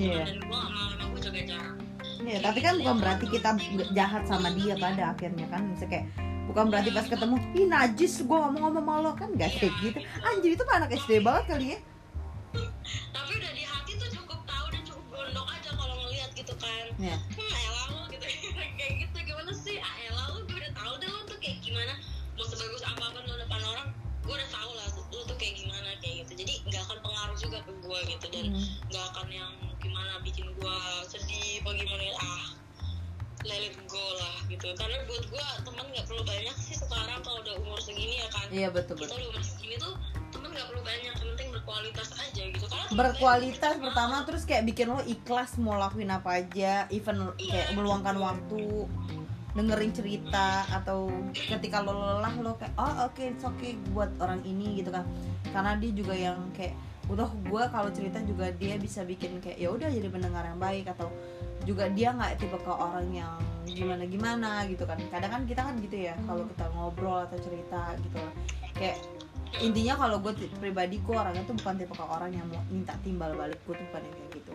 Iya. kan dan gue mau emang gue jaga jarak Ya, tapi kan bukan berarti kita jahat sama dia pada akhirnya kan. Misalnya kayak bukan berarti pas ketemu ih najis gue ngomong ngomong sama lo kan gak kayak gitu. Anjir itu mah anak SD banget kali ya. Tapi udah di hati tuh cukup tahu dan cukup gondok aja kalau ngelihat gitu kan. Ya hmm elah lo gitu. Kayak gitu gimana sih? Ah elah lo gue udah tahu deh lo tuh kayak gimana. Mau sebagus apa pun lo depan orang gue udah tahu lah lo tuh kayak gimana kayak gitu. Jadi nggak akan pengaruh juga ke gue gitu dan Hmm. nggak akan yang gimana bikin gue sedih apa gimana ah let it go lah gitu. Karena buat gue teman nggak perlu banyak sih sekarang kalau udah umur segini ya kan? Iya betul kita betul. umur segini tuh temen nggak perlu banyak yang penting berkualitas aja gitu. Karena berkualitas pertama terus kayak bikin lo ikhlas mau lakuin apa aja even kayak meluangkan waktu dengerin cerita atau ketika lo lelah lo kayak oh oke it's okay buat orang ini gitu kan. Karena dia juga yang kayak udah gue kalau cerita juga dia bisa bikin kayak ya udah jadi pendengar yang baik atau juga dia nggak tipe ke orang yang gimana gimana gitu kan. Kadang kan kita kan gitu ya kalau kita ngobrol atau cerita gitu kayak intinya kalau gue pribadi gue orangnya tuh bukan tipe ke orang yang mau minta timbal balik gue tuh bukan yang kayak gitu.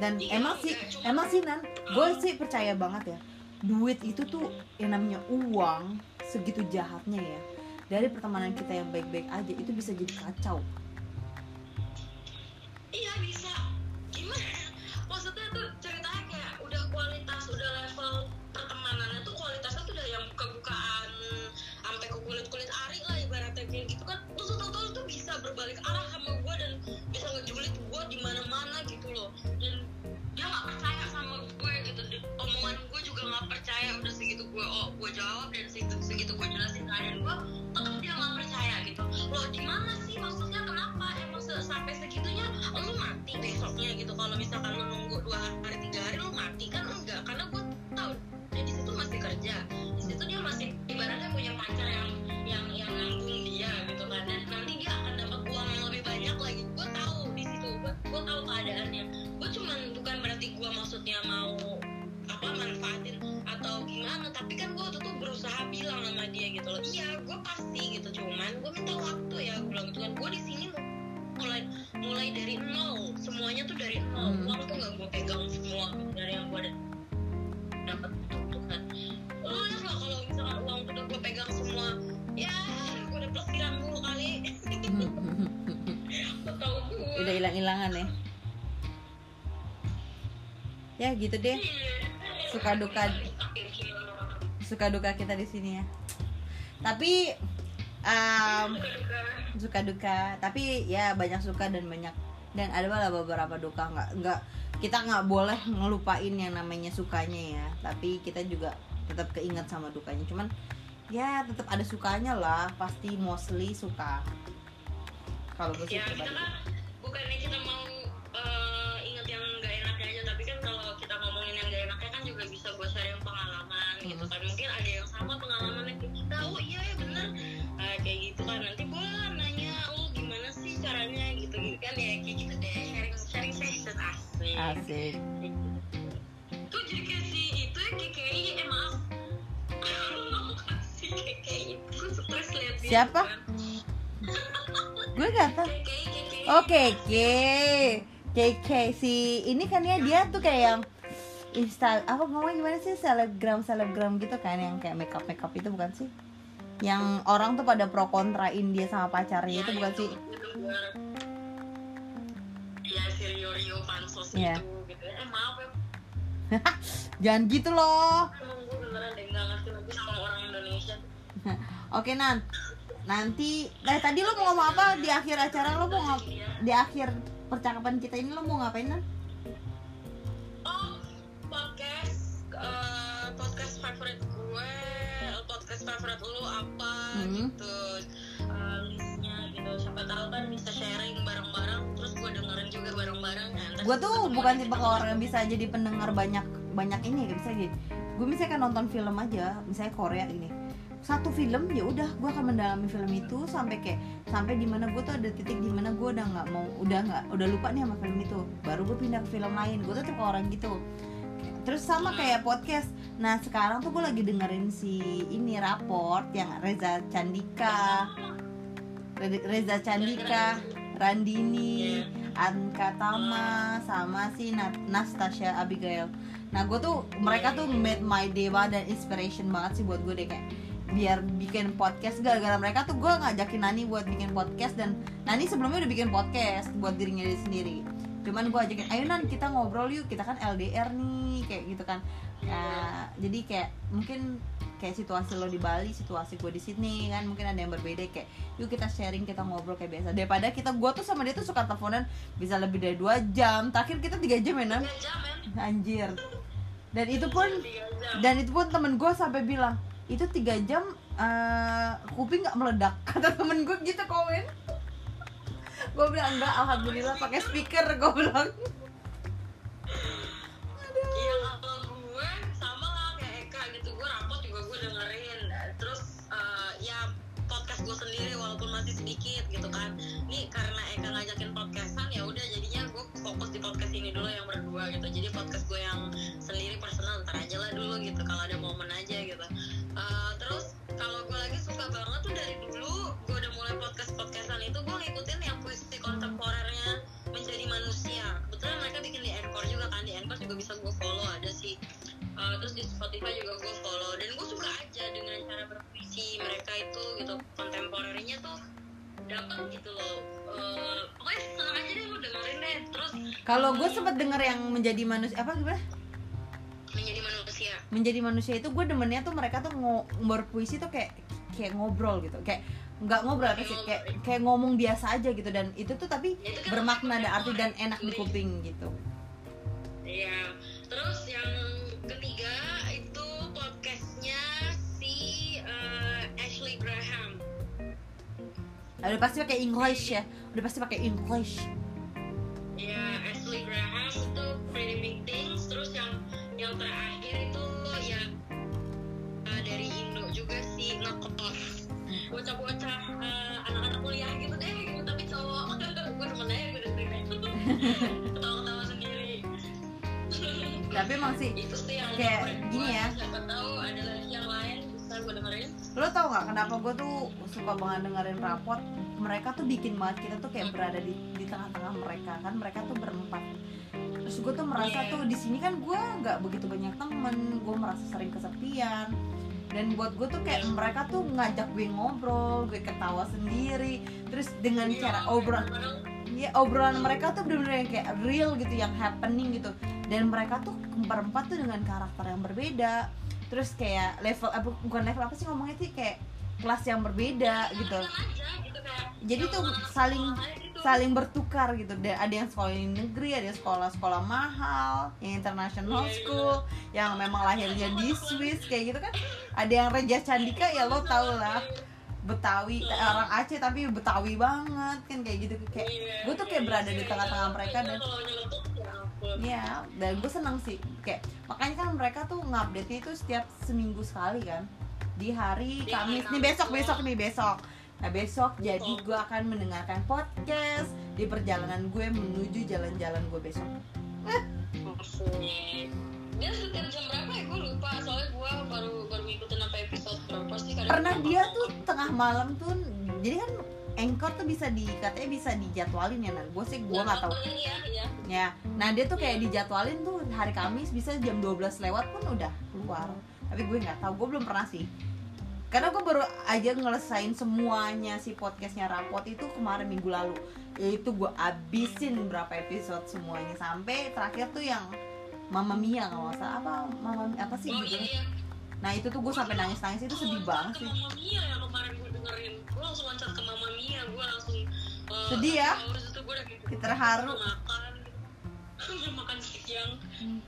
Dan emang sih emang sih nan gue sih percaya banget ya duit itu tuh yang namanya uang segitu jahatnya ya dari pertemanan kita yang baik-baik aja itu bisa jadi kacau iya bisa. Gimana? Maksudnya tuh ceritanya kayak udah kualitas udah level pertemanannya tuh kualitasnya tuh udah yang buka-bukaan sampai ke kulit-kulit ari lah ibaratnya kayak gitu kan. Tuh tuh, tuh, tuh, tuh bisa berbalik arah sama gue dan bisa ngejulit gue di mana-mana gitu loh. Dan dia nggak percaya sama gue gitu. Omongan gue juga nggak percaya. Udah segitu gue oh gue jawab dan segitu segitu gue jelasin keadaan gue gitu. Loh di mana sih? Maksudnya kenapa? Emang se- sampai segitunya lu mati besoknya gitu. Kalau misalkan lu nunggu dua hari tiga hari lu mati kan enggak. Karena gue tahu dia di situ masih kerja. Di situ dia masih ibaratnya punya pacar yang yang yang nanggung dia gitu kan. Dan nanti dia akan dapat uang yang lebih banyak lagi. Gue tahu di situ. Gue gue tahu keadaannya. Gue cuman bukan berarti gue maksudnya mau apa manfaatin atau gimana tapi kan gue itu berusaha bilang sama dia gitu loh. Iya gue pasti gitu cuman gue minta waktu ya gue bilang gitu kan. Gue di sini mulai mulai dari nol semuanya tuh dari nol. Hmm. uang tuh nggak gue pegang semua dari yang gue dapat itu kan lah kalau misalkan uang tuh udah gue pegang semua ya gue udah pelesiran dulu kali. Gue udah hilang-hilangan ya? Ya gitu deh suka duka suka duka kita di sini ya. Tapi um, suka duka. Tapi ya banyak suka dan banyak dan ada malah beberapa duka. Nggak nggak kita nggak boleh ngelupain yang namanya sukanya ya. Tapi kita juga tetap keinget sama dukanya. Cuman ya tetap ada sukanya lah. Pasti mostly suka. Kalau gue ya kita kan bukannya kita mau eh, kan juga bisa buat sharing pengalaman gitu kan. Mungkin ada yang sama pengalamannya kayak kita oh iya ya bener. Ah, kayak gitu kan. Nanti gue nanya oh gimana sih caranya? Gitu gitu kan. Ya kayak gitu deh. Sharing sharing session asik. Asik. Tuh jadi kayak si itu ya KKI eh maaf. Si KKI gue stres Siapa? gue gak tau Oke, K, KK si ini kan ya dia tuh kayak yang Insta apa ngomong gimana sih selebgram selebgram gitu kan yang kayak makeup makeup itu bukan sih? Yang orang tuh pada pro kontrain dia sama pacarnya itu bukan sih? ya si Rio Rio pansos Iya. itu gitu ya. eh maaf ya Jangan gitu loh. Oke Nan, nanti nah, tadi lo mau ngomong apa di akhir acara lo mau ngap di akhir percakapan kita ini lo mau ngapain Nan? Podcast eh, podcast favorit gue podcast favorit lu apa Hmm. gitu. Eh, listnya gitu. Siapa tahu kan bisa sharing bareng-bareng terus gue dengerin juga bareng-bareng Nah, ntar gue tuh bukan tipe podcast orang yang bisa jadi pendengar banyak banyak ini gak bisa gitu gue misalnya kan nonton film aja misalnya Korea ini. Satu film ya udah gue akan mendalami film itu sampai kayak sampai di mana gue tuh ada titik di mana gue udah nggak mau udah nggak udah lupa nih sama film itu. Baru gue pindah ke film lain. Gue tuh tipe orang gitu terus sama kayak podcast. Nah sekarang tuh gue lagi dengerin si ini raport yang Reza Candika. Re- Reza Candika Randini Anka Tama sama si Na- Nastasia Abigail. Nah gue tuh mereka tuh made my day banget dan inspiration banget sih buat gue deh kayak biar bikin podcast. Gara-gara mereka tuh gue ngajakin Nani buat bikin podcast dan Nani sebelumnya udah bikin podcast buat dirinya dia sendiri cuman gue ajakin ayo Nan kita ngobrol yuk kita kan LDR nih kayak gitu kan. Ya, jadi kayak mungkin kayak situasi lo di Bali situasi gue di Sydney kan mungkin ada yang berbeda kayak yuk kita sharing kita ngobrol kayak biasa. Daripada kita gue tuh sama dia tuh suka teleponan bisa lebih dari dua jam. Terakhir kita tiga jam ya Nan? Anjir. Dan itu pun dan itu pun temen gue sampai bilang itu tiga jam eh, kuping nggak meledak kata temen gue gitu komen gue bilang enggak alhamdulillah pakai speaker gue bilang. Iya gue sama lah kayak Eka gitu. Gue rapot juga gue dengerin. Terus eh, ya podcast gue sendiri walaupun masih sedikit gitu kan. Ini karena Eka ngajakin podcastan ya udah jadinya gue fokus di podcast ini dulu yang berdua gitu. Jadi podcast gue yang sendiri personal ntar dulu gitu. Kalau ada momen aja gitu. Eh, terus kalau gue lagi suka banget tuh dari dulu gue udah mulai podcast podcastan itu gue ngikutin yang kontemporernya menjadi manusia. Kebetulan mereka bikin di Anchor juga kan di Anchor juga bisa gue follow ada sih. Uh, terus di Spotify juga gue follow. Dan gue suka aja dengan cara berpuisi mereka itu gitu. Kontemporernya tuh dapat gitu loh. Uh, pokoknya seneng aja deh lu dengerin deh. Terus kalau gue sempet denger yang menjadi manusia apa gimana? Menjadi manusia. Menjadi manusia itu gue demennya tuh mereka tuh ngo berpuisi tuh kayak kayak ngobrol gitu. Kayak nggak ngobrol apa sih? Kayak kayak ngomong biasa aja gitu. Dan itu tuh tapi itu kan bermakna dan arti dan enak di kuping gitu. Iya. Terus yang ketiga itu podcastnya si eh, Ashley Graham. udah pasti pakai English ya? Udah pasti pakai English. Ya Ketawa-ketawa sendiri. tapi emang sih itu sih yang Kayak gini ya. Siapa tahu ada lagi yang lain bisa gue dengerin. lo tau nggak kenapa gue tuh suka banget dengerin rapot mereka tuh bikin banget kita tuh kayak berada di di tengah-tengah mereka kan mereka tuh berempat terus gue tuh merasa Iya. tuh di sini kan gue nggak begitu banyak temen gue merasa sering kesepian dan buat gue tuh kayak mereka tuh ngajak gue ngobrol gue ketawa sendiri terus dengan Iya, cara obrolan kadang-kadang ya obrolan mereka tuh bener-bener yang kayak real gitu yang happening gitu. Dan mereka tuh berempat tuh dengan karakter yang berbeda. Terus kayak level apa bukan level apa sih ngomongnya sih kayak kelas yang berbeda gitu. Jadi tuh saling- saling bertukar gitu. Dan ada yang sekolah di negeri ada yang sekolah sekolah mahal yang international Iya, school yang memang lahirnya di Swiss kayak gitu kan. Ada yang Reja Candika ya lo tau lah Betawi orang Aceh tapi Betawi banget kan kayak gitu kayak Iya, gue tuh kayak iya, berada di iya. tengah-tengah mereka dan ya. Iya, dan gue seneng sih kayak makanya kan mereka tuh ngupdate itu setiap seminggu sekali kan di hari Iya, Kamis nih besok doang. besok nih besok nah besok jadi Besok. gue akan mendengarkan podcast di perjalanan gue menuju jalan-jalan gue besok. Dia setiap jam berapa ya? Gue lupa soalnya gue baru baru ngikutin sampai episode berapa sih kadang pernah dia tuh tengah malam tuh jadi kan Anchor tuh bisa di katanya bisa dijadwalin ya nan gue sih gue nggak tahu. ya ya ya nah dia tuh kayak dijadwalin tuh hari Kamis bisa jam 12 lewat pun udah keluar. Tapi gue nggak tahu gue belum pernah sih. Karena gue baru aja ngelesain semuanya si podcastnya rapot itu kemarin minggu lalu. Itu gue abisin berapa episode semuanya sampai terakhir tuh yang Mama Mia kalau nggak salah. Apa Mama apa sih oh gitu iya nah itu tuh gue sampai nangis nangis itu sedih banget sih. Mama Mia yang kemarin gue dengerin. Gue langsung loncat ke Mama Mia. Gue langsung eh, Sedih ya? Terus itu gue udah gitu. Kita terharu. makan. Makan siang. Hmm.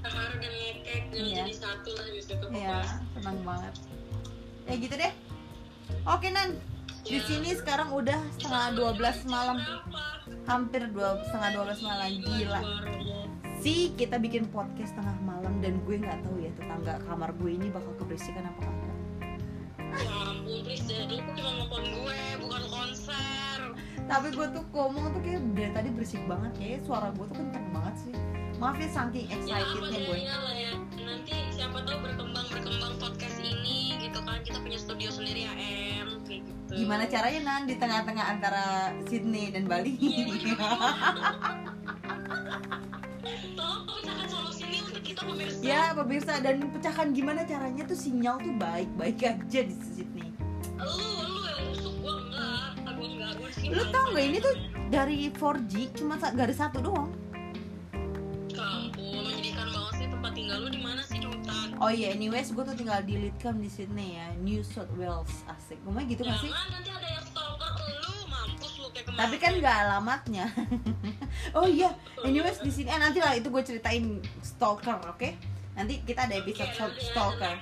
terharu dan ngekek. Dan Iya. jadi satu lah di situ Iya, senang banget. Ya gitu deh. Oke Nan, di Ya. sini sekarang udah setengah 12 malam, hampir dua setengah 12 malam. Gila. Si kita bikin podcast tengah malam dan gue nggak tahu ya tetangga kamar gue ini bakal keberisikan apa kagak. Ya ampun, please. Itu cuma nonton gue, bukan konser. Tapi gue tuh ngomong tuh kayak dari tadi berisik banget kayak suara gue tuh kenceng banget sih. Maaf ya saking Ya excitednya gue. jadinya lah ya. Nanti siapa tahu berkembang berkembang podcast ini gitu kan. Kita punya studio sendiri HM kayak gitu. Gimana caranya Nan di tengah-tengah antara Sydney dan Bali? Tolong pemirsa. ya pemirsa dan pecahkan gimana caranya tuh sinyal tuh baik-baik aja di Sydney. Lu lu yang busuk gua enggak. Aku enggak. Gua Lu tau nggak ini tuh dari 4G cuma garis satu doang. kampung menjadikan banget sih tempat tinggal lu di mana sih di hutan? Oh iya, anyways, gue tuh tinggal di Lidcombe di Sydney ya, New South Wales, asik. Gue gitu gak sih? Jangan nanti ada yang Tapi kan nggak alamatnya. oh iya, anyways di sini, eh nanti lah itu gue ceritain stalker, oke? Nanti kita ada episode ya, stalker.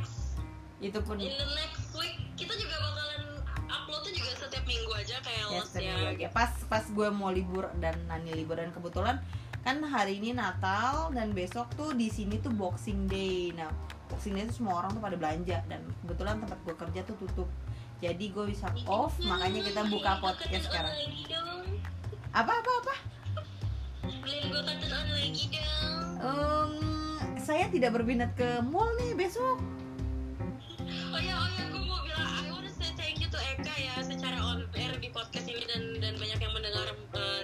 Itu pun in the next week kita juga bakalan uploadnya juga setiap minggu aja kayak ya, setiap ya. aja. Pas pas gue mau libur dan Nani libur dan kebetulan kan hari ini Natal dan besok tuh di sini tuh Boxing Day. Nah, Boxing Day tuh semua orang tuh pada belanja dan kebetulan tempat gue kerja tuh tutup. Jadi gue bisa off, makanya kita buka podcast sekarang. Apa apa apa? Em, saya tidak berminat ke mall nih besok. Oh ya, oh ya, gue mau bilang I wanna say thank you to Eka ya secara on air di podcast ini dan dan banyak yang mendengar eh,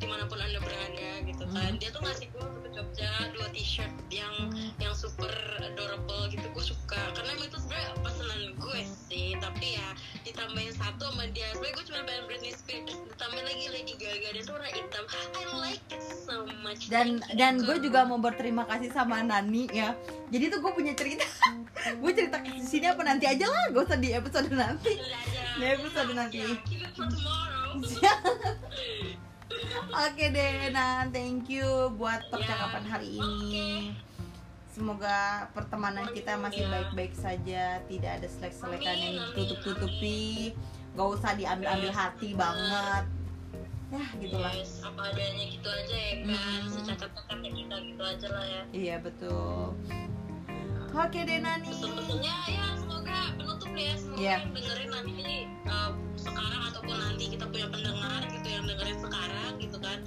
di mana pun anda berada gitu kan. Hmm. Dia tuh ngasih gue Jogja dua t-shirt yang yang super adorable gitu. Gue suka karena emang itu sebenarnya pesanan gue sih. Tapi ya ditambahin satu sama dia. Sebenarnya gue cuma pengen Britney Spears. Ditambahin lagi Lady Gaga dan warna hitam. I like it so much. dan Thank dan gue juga mau berterima kasih sama Nani ya jadi tuh gue punya cerita gue cerita ke sini apa nanti aja lah gak usah di episode nanti. Di episode nanti. Ya, oke deh Nan thank you buat percakapan Ya, hari ini. Semoga pertemanan kita masih baik-baik saja tidak ada selek-selekan yang ditutup-tutupi. Gak usah diambil-ambil hati banget. Ya gitulah. Yes, apa adanya gitu aja ya kan. Mm. Secacat-cacatnya kita gitu aja lah ya. iya betul. Oke deh Nani. Pesan-pesannya ya semoga Iya. yang dengerin nanti uh, sekarang ataupun nanti kita punya pendengar gitu yang dengerin sekarang gitu kan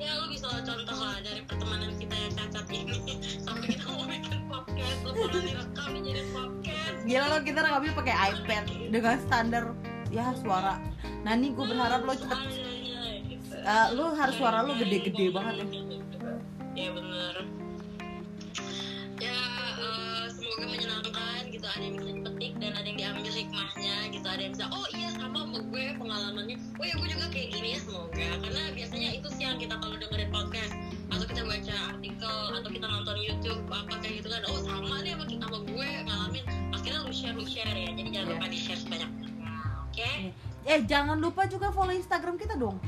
ya lu bisa contoh lah dari pertemanan kita yang cacat ini sampai kita mau bikin podcast lu pernah direkam jadi podcast Gila lo kita rekamnya pakai iPad dengan standar ya suara. Nani gue berharap lo cepet Seadanya, gitu. eh, lo harus suara lo gede-gede banget ya. ya bener ya eh, semoga menyenangkan gitu ada yang bisa oh iya sama sama gue pengalamannya. Oh ya gue juga kayak gini ya semoga. Karena biasanya itu sih yang kita kalau dengerin podcast atau kita baca artikel atau kita nonton YouTube apa kayak gitu kan oh sama nih sama, sama gue ngalamin. Akhirnya lu share lu share ya. Jadi jangan Iya. lupa di share sebanyak oke? Eh jangan lupa juga follow Instagram kita dong.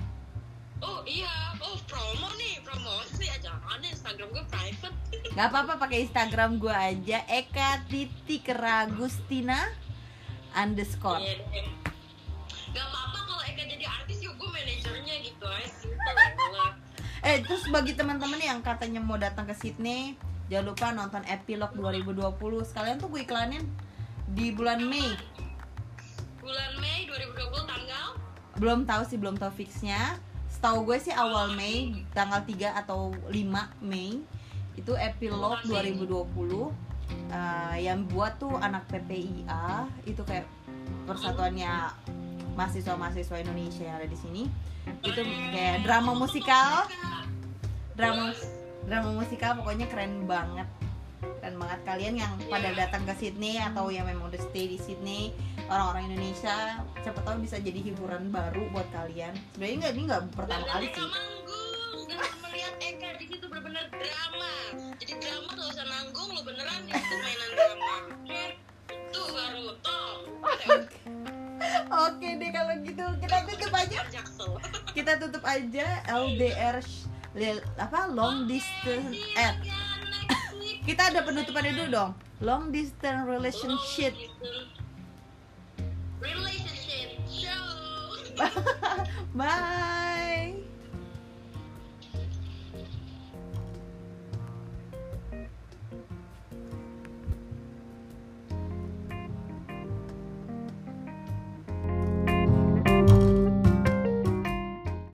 oh iya. Oh promo nih promosi jangan deh Instagram gue private. Gak apa-apa pakai Instagram gue aja Eka titik Ragustina underscore. Iya deh. Gak apa-apa kalau Eka jadi artis yuk gue manajernya gitu aja. Eh terus bagi teman-teman yang katanya mau datang ke Sydney, jangan lupa nonton Epilogue 2020. Sekalian tuh gue iklanin di bulan Mei. Bulan Mei 2020 tanggal belum tahu sih belum tahu fixnya setahu gue sih awal Mei tanggal 3 atau 5 Mei itu epilog 2020 Eh, yang buat tuh anak PPIA itu kayak persatuannya mahasiswa-mahasiswa Indonesia yang ada di sini. Itu kayak drama musikal. Drama drama musikal pokoknya keren banget. Keren banget. Kalian yang pada datang ke Sydney atau yang memang udah stay di Sydney orang-orang Indonesia siapa tahu bisa jadi hiburan baru buat kalian. Sebenarnya nggak ini nggak pertama Dan kali sih melihat Eka di situ benar-benar drama. Jadi drama gak usah nanggung lo beneran di situ mainan drama. Itu baru top oke deh kalau gitu kita tutup aja. Kita tutup aja LDR apa long distance eh kita ada penutupannya dulu dong. Long distance relationship. Relationship show. Bye